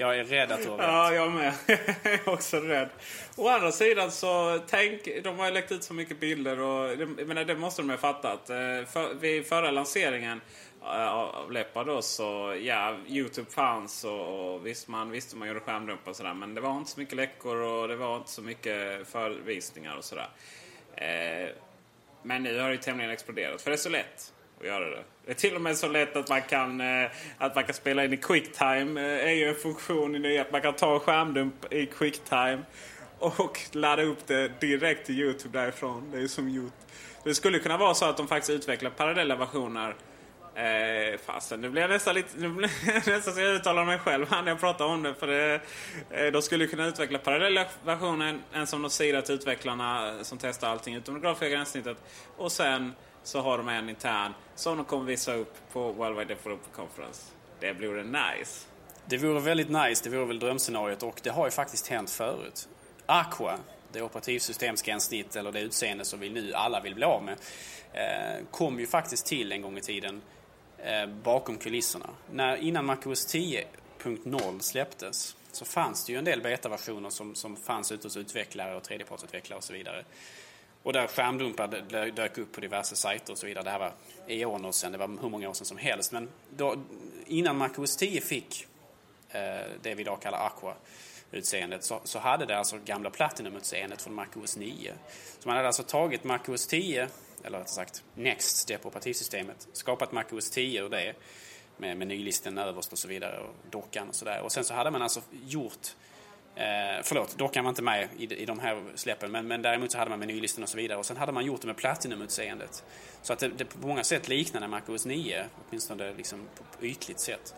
Jag är rädd att du har rätt. Ja, jag med. jag är också rädd. Å andra sidan så tänk, de har ju läckt ut så mycket bilder och jag menar, det måste de ha fattat. Eh, för, vid förra lanseringen eh, av Leopard då så ja, Youtube fanns och, och visst man visste man gjorde skärmdumpar och sådär. Men det var inte så mycket läckor och det var inte så mycket förvisningar och sådär. Eh, men nu har det ju tämligen exploderat för det är så lätt att göra det. Det är till och med så lätt att man kan, eh, att man kan spela in i Quicktime. Det är ju en funktion i det att man kan ta en skärmdump i Quicktime och ladda upp det direkt till Youtube därifrån. Det är som gjort. Det skulle kunna vara så att de faktiskt utvecklar parallella versioner. Eh, fasen, nu blir jag nästan lite... Nu blir jag nästan så jag uttalar mig själv här när jag pratar om det. För det, eh, de skulle kunna utveckla parallella versioner. En som de säger till utvecklarna som testar allting utom det grafiska gränssnittet. Och sen så har de en intern som de kommer visa upp på World Wide Developer Conference. Det vore nice. Det vore väldigt nice, det vore väl drömscenariot och det har ju faktiskt hänt förut. Aqua, det operativsystemsgränssnitt eller det utseende som vi nu alla vill bli av med, eh, kom ju faktiskt till en gång i tiden eh, bakom kulisserna. När, innan MacOS 10.0 släpptes så fanns det ju en del betaversioner som, som fanns ute hos utvecklare och tredjepartsutvecklare och så vidare. Och där skärmdumpar dök upp på diverse sajter och så vidare. Det här var eoner sedan, det var hur många år sedan som helst. Men då, innan MacOS 10 fick eh, det vi idag kallar Aqua utseendet så, så hade det alltså gamla Platinum-utseendet från MacOS 9. Så man hade alltså tagit MacOS 10, eller rättare sagt Next, det operativsystemet, skapat MacOS 10 ur det med menylisten överst och så vidare och dockan och sådär. Och sen så hade man alltså gjort Eh, förlåt, dockan var inte med i, i de här släppen men, men däremot så hade man menylistan och så vidare. Och sen hade man gjort det med Platinum-utseendet. Så att det, det på många sätt liknade MacOS 9, åtminstone liksom på, på ytligt sätt.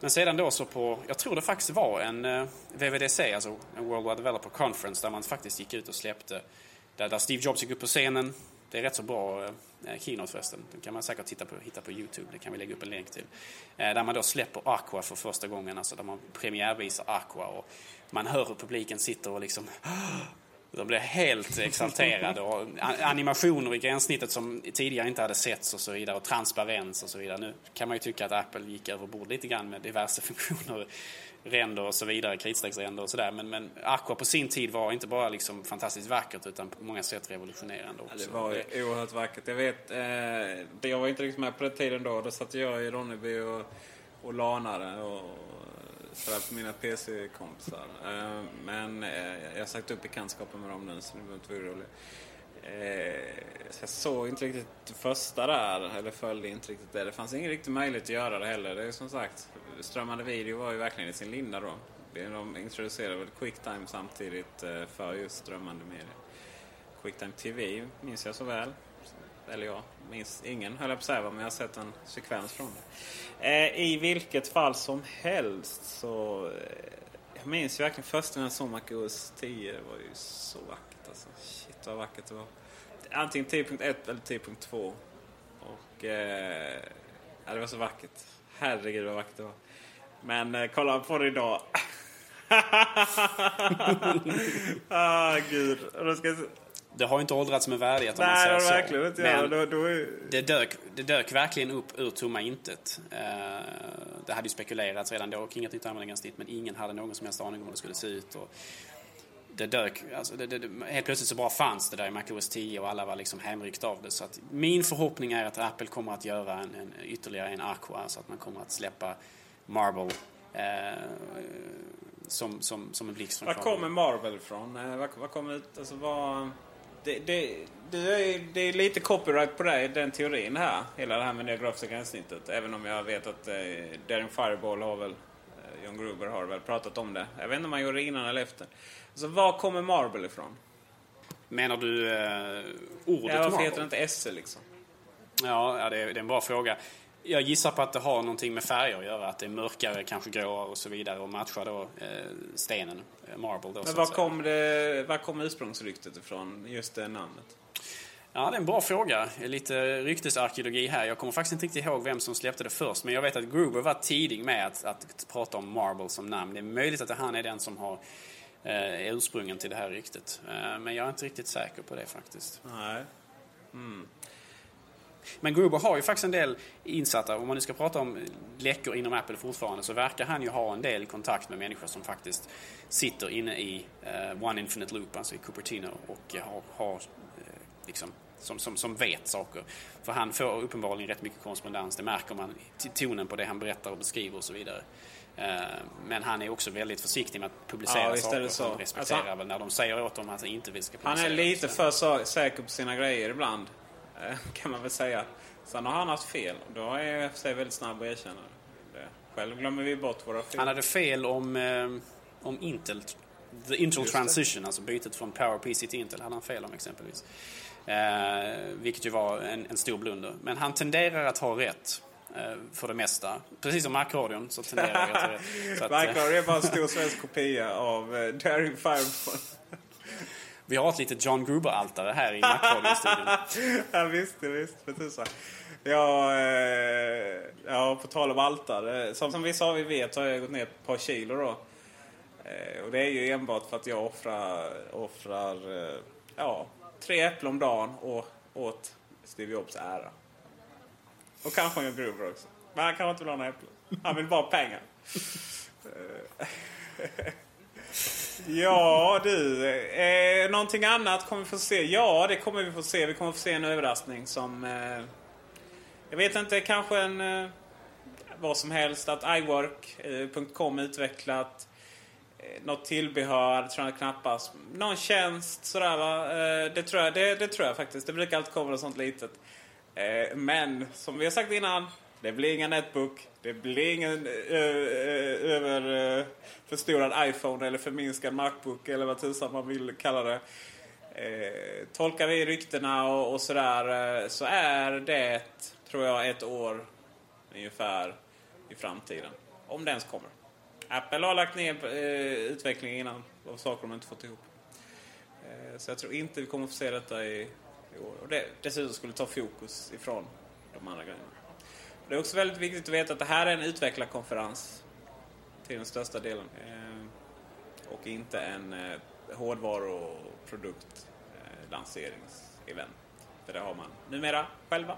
Men sedan då så på, jag tror det faktiskt var en eh, VVDC, alltså en World Wide Developer Conference, där man faktiskt gick ut och släppte, där, där Steve Jobs gick upp på scenen. Det är rätt så bra eh, eh, keynote förresten. Den kan man säkert titta på, hitta på Youtube. Det kan vi lägga upp en länk till. Eh, där man då släpper Aqua för första gången, alltså där man premiärvisar Aqua. Och man hör hur publiken sitter och liksom de blir helt exalterade och animationer i gränssnittet som tidigare inte hade setts och så vidare och transparens och så vidare. Nu kan man ju tycka att Apple gick över bord lite grann med diverse funktioner, ränder och så vidare, kritstrecksränder och sådär. Men, men Aqua på sin tid var inte bara liksom fantastiskt vackert utan på många sätt revolutionerande också. Det var det... oerhört vackert. Jag vet, eh, jag var inte riktigt med på den tiden då. Då satt jag i Ronneby och, och lanade och sådär på mina PC-kompisar. Eh, men eh, jag har sagt upp bekantskapen med dem nu så ni behöver inte vara oroliga. Eh, så jag såg inte riktigt det första där, eller följde inte riktigt det. Det fanns ingen riktig möjlighet att göra det heller. Det är som sagt, strömmande video var ju verkligen i sin linda då. De introducerade väl Quicktime samtidigt för just strömmande media. Quicktime TV minns jag så väl. Eller ja, minns ingen höll jag på att säga, men jag har sett en sekvens från det. Eh, I vilket fall som helst så... Eh, jag minns ju verkligen första när jag såg MacOS 10. Det var ju så vackert alltså. Shit vad vackert det var. Antingen 10.1 eller 10.2. och... Eh, ja, det var så vackert. Herregud vad vackert det var. Men eh, kolla på det idag. ah, gud. Och då ska jag... Det har ju inte åldrats med värdighet om Nej, man säger det så. verkligen inte jag. Men Då, då är... det, dök, det dök verkligen upp ur tomma intet. Eh, det hade ju spekulerats redan då kring ett nytt användargränssnitt men ingen hade någon som helst aning om hur det skulle se ut. Och det dök, alltså det, det, helt plötsligt så bara fanns det där i MacOS 10 och alla var liksom hemryckt av det. Så att min förhoppning är att Apple kommer att göra en, en, ytterligare en Aqua, så att man kommer att släppa Marble eh, som, som, som en blixt från Var kommer Marvel ifrån? Eh, Var, var kommer ut... Alltså vad... Det, det, det, är, det är lite copyright på dig, den teorin här. Hela det här med det grafiska gränssnittet. Även om jag vet att eh, Daring Fireball har väl... Eh, John Gruber har väl pratat om det. Jag vet inte om han gjorde det innan eller efter. Alltså var kommer Marvel ifrån? Menar du eh, ordet Ja, varför Marble? heter det inte SE liksom? Ja, ja det, är, det är en bra fråga. Jag gissar på att det har någonting med färger att göra. Att det är mörkare, kanske gråare och så vidare och matchar då eh, stenen, eh, marble då. Men var kom, det, var kom ursprungsryktet ifrån? Just det namnet? Ja, det är en bra fråga. Lite ryktesarkeologi här. Jag kommer faktiskt inte riktigt ihåg vem som släppte det först. Men jag vet att Gruber var tidig med att, att prata om Marble som namn. Det är möjligt att han är den som har eh, ursprungen till det här ryktet. Eh, men jag är inte riktigt säker på det faktiskt. Nej. Mm. Men Gruber har ju faktiskt en del insatta, om man nu ska prata om läckor inom Apple fortfarande, så verkar han ju ha en del kontakt med människor som faktiskt sitter inne i eh, One Infinite Loop, alltså i Cupertino, och har, har eh, liksom, som, som, som vet saker. För han får uppenbarligen rätt mycket korrespondens, det märker man i tonen på det han berättar och beskriver och så vidare. Eh, Men han är också väldigt försiktig med att publicera Ja, saker. så. Han respekterar Alltså, väl när de säger åt honom att han inte vill ska Han publicera. är lite för säker på sina grejer ibland. Eh, Kan man väl säga. Sen har han haft fel. Då är jag för sig väldigt snabb att erkänna det. Själv glömmer vi bort våra fel. Han hade fel om, eh, om Intel. The Intel Just det. Transition, alltså bytet från PowerPC till Intel, hade han fel om exempelvis. Eh, vilket ju var en, en stor blunder. Men han tenderar att ha rätt. eh, För det mesta. Precis som Mac-radion så tenderar jag att ha rätt. Eh, Microsoft är bara en stor svensk kopia av Daring Fireball. Vi har ett litet John Gruber-altare här i Mac-radion-studion. ja, visst, visst. För tusan. Ja, eh, ja, på tal om altare. Som, som vissa av er vet har jag gått ner ett par kilo då. Eh, och det är ju enbart för att jag offrar, offrar eh, ja, tre äpplen om dagen och, åt Steve Jobs ära. Och kanske en Gruber också. Men han kanske inte vill ha några äpplen. Han vill bara ha pengar. Ja du, eh, någonting annat kommer vi få se? Ja, det kommer vi få se. Vi kommer få se en överraskning som... Eh, jag vet inte, kanske en... Eh, vad som helst. Att iWork.com eh, utvecklat eh, något tillbehör, det tror jag knappast. Någon tjänst sådär va. Eh, det, tror jag, det, det tror jag faktiskt. Det brukar alltid komma något sånt litet. Eh, men som vi har sagt innan. Det blir ingen netbook. Det blir ingen överförstorad uh, över eh, iPhone eller förminskad Macbook eller vad tusan man vill kalla det. Eh, tolkar vi ryktena och, och sådär eh, så är det, tror jag, ett år ungefär i framtiden. Om det ens kommer. Apple har lagt ner eh, utvecklingen innan av saker de inte fått ihop. Eh, så jag tror inte vi kommer få se detta i, i år. Och det dessutom skulle ta fokus ifrån de andra grejerna. Det är också väldigt viktigt att veta att det här är en utvecklarkonferens till den största delen. Eh, och inte en eh, hårdvaruprodukt lanseringsevent. För det har man numera själva.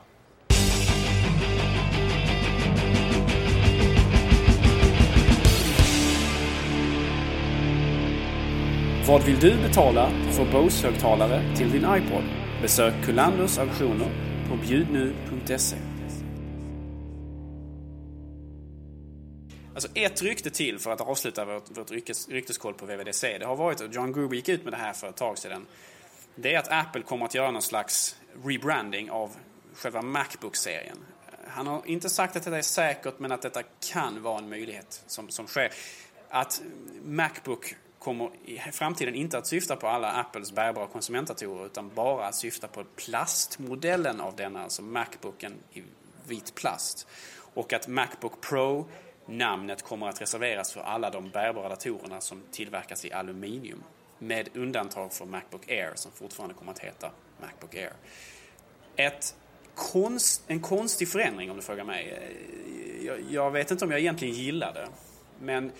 Vad vill du betala för Bose-högtalare till din iPod? Besök Kullanders auktioner på bjudnu.se. Alltså ett rykte till för att avsluta vårt, vårt ryktes, rykteskoll på VVDC. Det har varit, och John Gruber gick ut med det här för ett tag sedan. Det är att Apple kommer att göra någon slags rebranding av själva Macbook-serien. Han har inte sagt att detta är säkert, men att detta kan vara en möjlighet som, som sker. Att Macbook kommer i framtiden inte att syfta på alla Apples bärbara konsumentdatorer utan bara att syfta på plastmodellen av denna, alltså Macbooken i vit plast. Och att Macbook Pro namnet kommer att reserveras för alla de bärbara datorerna som tillverkas i aluminium. Med undantag för Macbook Air som fortfarande kommer att heta Macbook Air. Ett konst, en konstig förändring om du frågar mig. Eh, jag, jag vet inte om jag egentligen gillar det. Men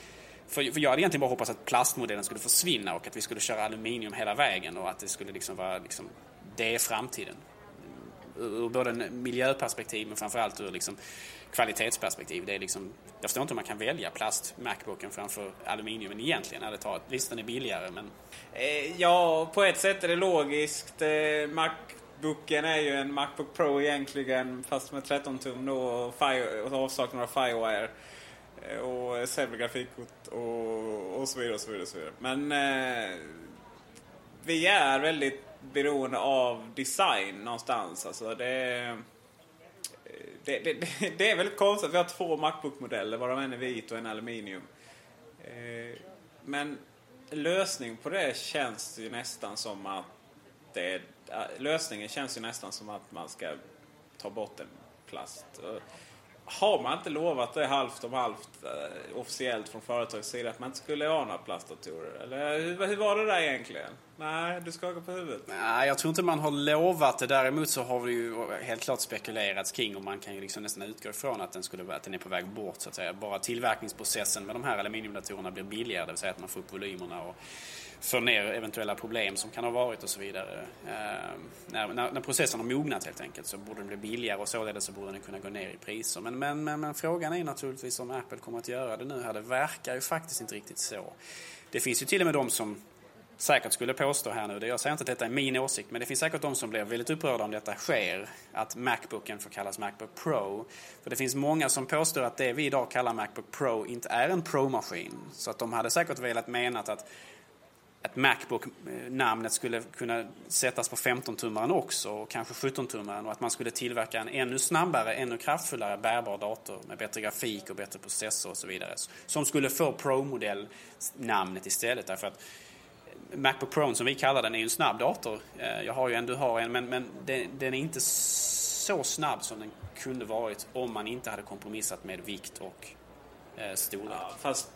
för, för jag hade egentligen bara hoppats att plastmodellen skulle försvinna och att vi skulle köra aluminium hela vägen och att det skulle liksom vara liksom, det är framtiden. Ur både en miljöperspektiv men framförallt ur liksom kvalitetsperspektiv. Det är liksom, jag förstår inte hur man kan välja plast Macbooken framför aluminium egentligen. Hade tagit. Visst den är billigare men... Eh, ja, på ett sätt är det logiskt. Eh, Macbooken är ju en Macbook Pro egentligen fast med 13 tum då och, fire, och avsaknad av Firewire. Eh, och sämre grafikkort och, och så vidare och så vidare. Och så vidare. Men eh, vi är väldigt beroende av design någonstans. Alltså det, det, det, det är väldigt konstigt. Vi har två Macbook-modeller varav en är vit och en aluminium. Eh, men lösning på det känns ju nästan som att det, eh, lösningen känns ju nästan som att man ska ta bort en plast har man inte lovat det halvt om halvt eh, officiellt från företagets sida att man inte skulle ha några plastdatorer? Eller hur, hur var det där egentligen? Nej, du skakar på huvudet. Nej, jag tror inte man har lovat det. Däremot så har det ju helt klart spekulerats kring och man kan ju liksom nästan utgå ifrån att den, skulle, att den är på väg bort så att säga. Bara tillverkningsprocessen med de här aluminiumdatorerna blir billigare, det vill säga att man får upp volymerna och får ner eventuella problem som kan ha varit och så vidare. Ehm, när, när, när, processen har mognat helt enkelt så borde den bli billigare och således så borde den kunna gå ner i priser. Men, men, men, men frågan är naturligtvis om Apple kommer att göra det nu här. Det verkar ju faktiskt inte riktigt så. Det finns ju till och med de som säkert skulle påstå här nu, jag säger inte att detta är min åsikt, men det finns säkert de som blir väldigt upprörda om detta sker, att Macbooken får kallas Macbook Pro. För det finns många som påstår att det vi idag kallar Macbook Pro inte är en Pro-maskin. Så att de hade säkert velat menat att att Macbook-namnet skulle kunna sättas på 15-tummaren också och kanske 17-tummaren och att man skulle tillverka en ännu snabbare, ännu kraftfullare bärbar dator med bättre grafik och bättre processor och så vidare. Som skulle få Pro-modell-namnet istället därför att Macbook Pro som vi kallar den är ju en snabb dator. Eh, jag har ju en, du har en, men, men den, är inte så snabb som den kunde varit om man inte hade kompromissat med vikt och eh, storlek. Ja, fast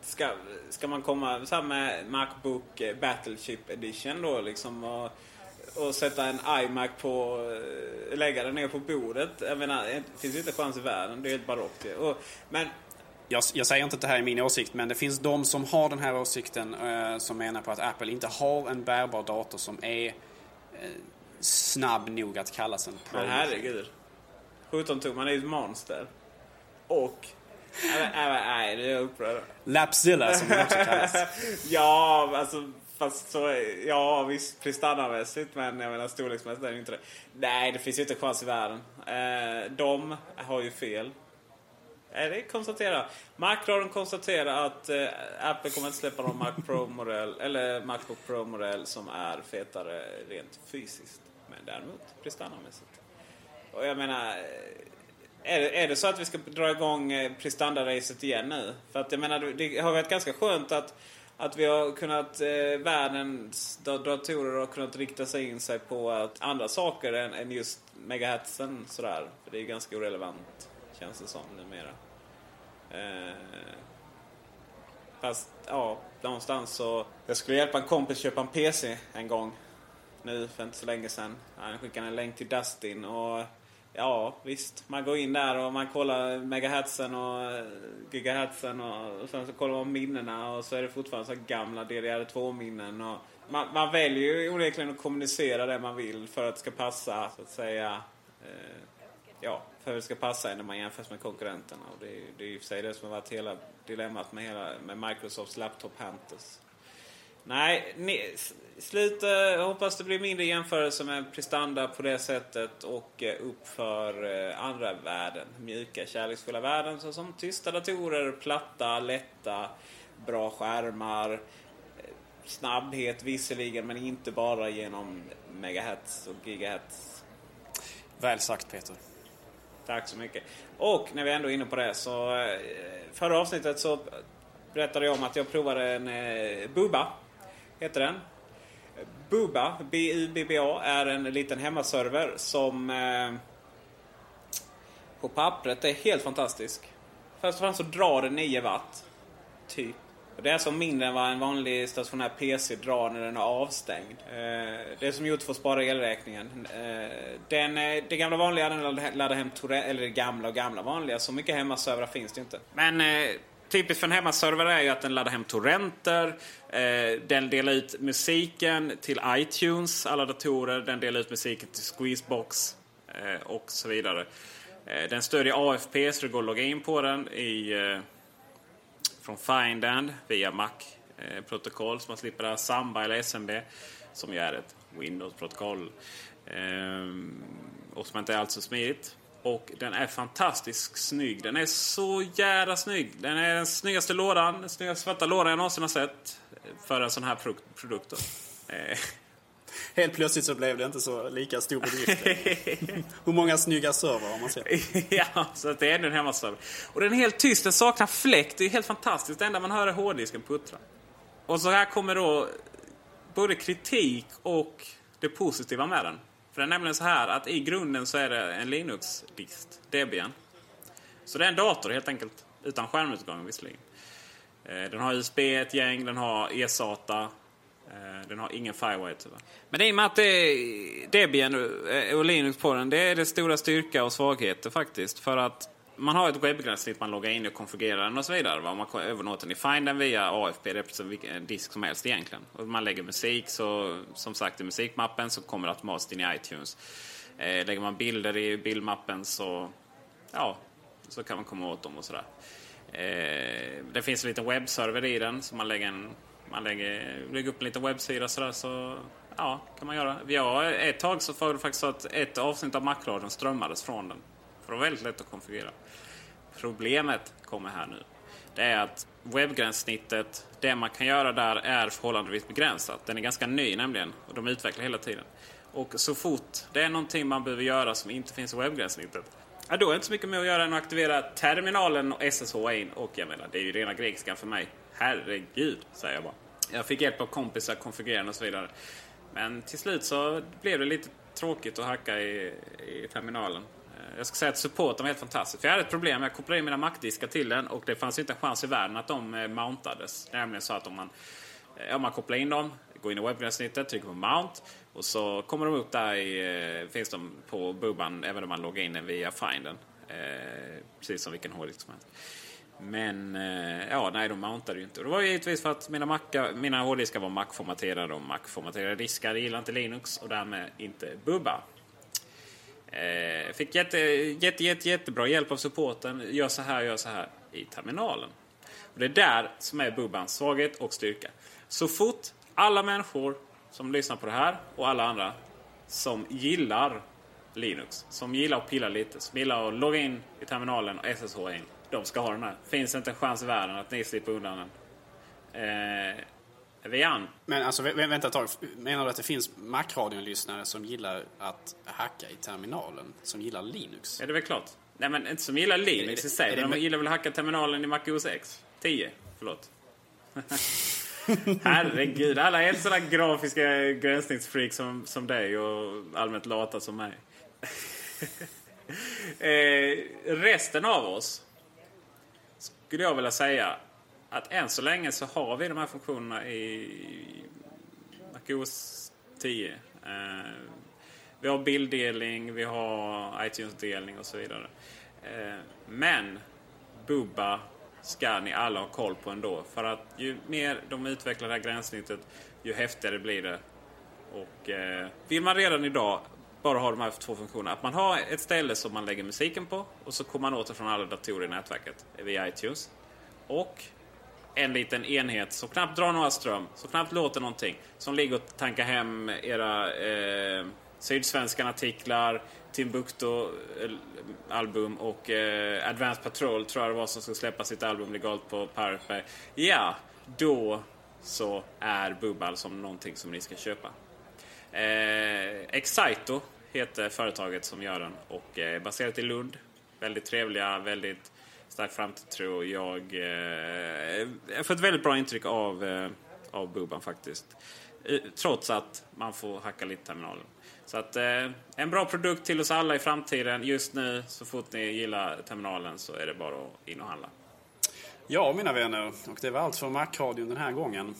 ska, ska man komma så med Macbook eh, Battleship Edition då liksom och, och sätta en iMac på, eh, lägga den ner på bordet. Jag menar, det finns ju inte chans i världen. Det är helt barockt och, Men jag, jag, säger inte att det här är min åsikt, men det finns de som har den här åsikten eh, som menar på att Apple inte har en bärbar dator som är eh, snabb nog att kallas en Pro. Men herregud. 17 tum, man är ju ett monster. Och Nej, det är jag upprörd. Lapzilla som det också kallas. ja, alltså fast så, ja visst prestandamässigt men jag menar storleksmässigt är det inte det. Nej, det finns ju inte chans i världen. Eh, de har ju fel. Är det konstatera. Macradion konstaterar att eh, Apple kommer inte släppa någon Mac Pro-modell eller Macbook Pro-modell som är fetare rent fysiskt. Men däremot prestandamässigt. Och jag menar eh, är det, är det så att vi ska dra igång eh, prestanda-racet igen nu? För att jag menar, det har varit ganska skönt att, att vi har kunnat, eh, världens datorer har kunnat rikta sig in sig på att andra saker än, än just megahertzen sådär. För det är ganska irrelevant, känns det som numera. Eh, fast, ja, någonstans så... Jag skulle hjälpa en kompis köpa en PC en gång. Nu, för inte så länge sedan. Han skickade en länk till Dustin och Ja, visst. Man går in där och man kollar megahertzen och eh, gigahertzen och, sen så kollar man minnena och så är det fortfarande så gamla DDR2-minnen. Och man, man väljer ju onekligen att kommunicera det man vill för att det ska passa, så att säga. Eh, ja, för att det ska passa när man jämförs med konkurrenterna. Och det, är, det är ju för sig det som har varit hela dilemmat med, hela, med Microsofts Laptop Hunters. Nej, ni, slut, eh, hoppas det blir mindre jämförelse med prestanda på det sättet och eh, upp för eh, andra värden. Mjuka, kärleksfulla värden såsom tysta datorer, platta, lätta, bra skärmar. Eh, snabbhet visserligen, men inte bara genom megahertz och gigahertz. Väl sagt Peter. Tack så mycket. Och när vi ändå är inne på det så eh, förra avsnittet så berättade jag om att jag provade en eh, Bubba heter den. Buba, B-U-B-B-A, är en liten hemmaserver som eh, på pappret är helt fantastisk. Först och främst så drar den 9 watt. Typ. Det är alltså mindre än vad en vanlig stationär PC drar när den är avstängd. Eh, det är som gjort för att spara elräkningen. Eh, den, eh, det gamla vanliga den laddar hem torrent, eller det gamla och gamla vanliga. Så mycket hemmaservrar finns det inte. Men typiskt för en hemmaserver är ju att den laddar hem torrenter. Den delar ut musiken till iTunes, alla datorer. Den delar ut musiken till Squeezebox och så vidare. Den stödjer AFP så det går att logga in på den i från Findand via Mac-protokoll eh, så man slipper det här Samba eller SMB som ju är ett Windows-protokoll. Ehm, och som inte är alls så smidigt. Och den är fantastiskt snygg. Den är så jävla snygg. Den är den snyggaste lådan, den snyggaste svarta lådan jag någonsin har sett för en sån här produkt. Ehm, Helt plötsligt så blev det inte så lika stor bedrift. Hur många snygga servrar har man sett? ja, så det är ändå en hemmaserver. Och den är helt tyst, den saknar fläkt. Det är helt fantastiskt. Det enda man hör är hårddisken puttra. Och så här kommer då både kritik och det positiva med den. För det är nämligen så här att i grunden så är det en Linux-dist, Debian. Så det är en dator helt enkelt, utan skärmutgång visserligen. Eh, den har USB ett gäng, den har eSATA, Eh, den har ingen Firewire tyvärr. Men i och med att det är Debian eh, och Linux på den, det är det stora styrka och svagheter faktiskt. För att man har ett webbgränssnitt, man loggar in och konfigurerar den och så vidare. Man kan den i Find via AFP, det är precis vilken disk som helst egentligen. Och man lägger musik, så som sagt i musikmappen så kommer det automatiskt in i iTunes. Eh, lägger man bilder i bildmappen så, ja, så kan man komma åt dem och sådär. Eh, det finns en liten webbserver i den, så man lägger en man lägger, lägger upp en liten webbsida sådär så ja, kan man göra. Ja, ett tag så var det faktiskt så att ett avsnitt av Macradion strömmades från den. För det var väldigt lätt att konfigurera. Problemet kommer här nu. Det är att webbgränssnittet, det man kan göra där är förhållandevis begränsat. Den är ganska ny nämligen och de utvecklar hela tiden. Och så fort det är någonting man behöver göra som inte finns i webbgränssnittet Ja, då är det inte så mycket mer att göra än att aktivera terminalen och SSH in. Och jag menar, det är ju rena grekiskan för mig. Herregud, säger jag bara. Jag fick hjälp av kompisar, konfigurera och så vidare. Men till slut så blev det lite tråkigt att hacka i, i terminalen. Eh, jag ska säga att supporten var helt fantastisk. För jag hade ett problem. Jag kopplade in mina mackdiskar till den och det fanns inte en chans i världen att de eh, mountades. Nämligen så att om man, eh, om man kopplar in dem, går in i webbgränssnittet, trycker på mount och så kommer de upp där i, finns de på bubban även om man loggar in den via finden. precis som vilken hårddisk som helst. Men eh, ja, nej, de mountade ju inte. Och det var givetvis för att mina, Maca, mina hårddiskar var Mac-formaterade och Mac-formaterade diskar gillar inte Linux och därmed inte Bubba. Eh, fick jätte, jätte, jätte, jättebra hjälp av supporten. Gör så här, gör så här i terminalen. Och det är där som är Bubbans svaghet och styrka. Så fort alla människor som lyssnar på det här och alla andra som gillar Linux, som gillar att pilla lite, som gillar att logga in i terminalen och SSH in de ska ha den här. Finns inte en chans i världen att ni slipper undan den. Eh, Vian. Men alltså vänta ett tag. Menar du att det finns Mac-radion-lyssnare som gillar att hacka i terminalen? Som gillar Linux? Ja, det är väl klart. Nej, men inte som gillar Linux i sig. De gillar väl att hacka terminalen i Mac OS X? 10, förlåt. Herregud, alla är sådana grafiska gränssnittsfreak som, som dig och allmänt lata som mig. eh, resten av oss skulle jag vilja säga att än så länge så har vi de här funktionerna i MacOS 10. Eh, vi har bilddelning, vi har iTunes-delning och så vidare. Eh, men Bubba ska ni alla ha koll på ändå. För att ju mer de utvecklar det här gränssnittet, ju häftigare blir det. Och eh, vill man redan idag bara har de här två funktionerna. Att man har ett ställe som man lägger musiken på och så kommer man åt det från alla datorer i nätverket via iTunes. Och en liten enhet som knappt drar några ström, som knappt låter någonting. Som ligger och tankar hem era eh, Sydsvenskan artiklar, Timbuktu-album eh, och eh, Advanced Patrol tror jag det var som skulle släppa sitt album legalt på Pirate Bay. Ja, då så är Bubbal som någonting som ni ska köpa. Eh, Excito heter företaget som gör den och är baserat i Lund. Väldigt trevliga, väldigt stark framtidstro. Jag, eh, jag får ett väldigt bra intryck av, eh, av Boban faktiskt. Eh, trots att man får hacka lite terminalen. Så att eh, en bra produkt till oss alla i framtiden. Just nu, så fort ni gillar terminalen så är det bara att in och handla. Ja, mina vänner. Och det var allt för Macradion den här gången.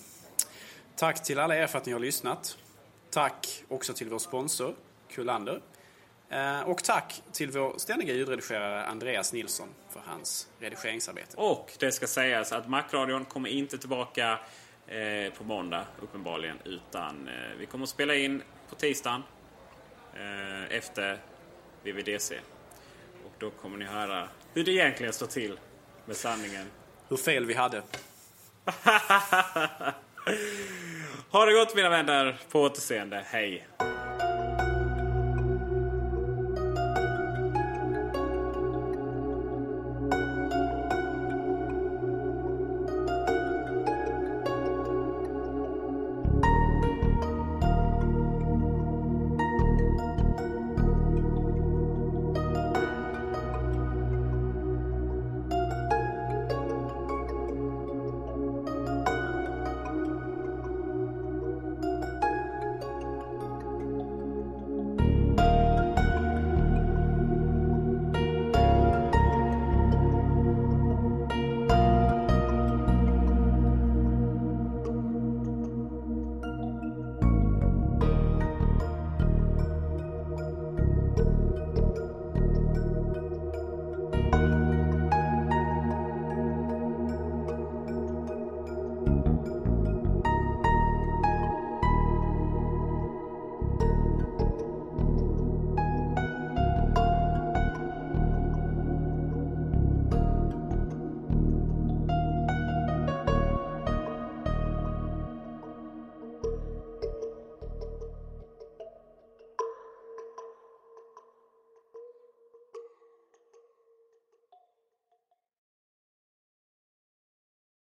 Tack till alla er för att ni har lyssnat. Tack också till vår sponsor, Kullander. Eh, Och tack till vår ständiga ljudredigerare Andreas Nilsson för hans redigeringsarbete. Och det ska sägas att Macradion kommer inte tillbaka eh, på måndag uppenbarligen. Utan eh, vi kommer att spela in på tisdagen efter VVDC. Och då kommer ni höra hur det egentligen står till med sanningen. Hur fel vi hade. ha det gott mina vänner. På återseende. Hej.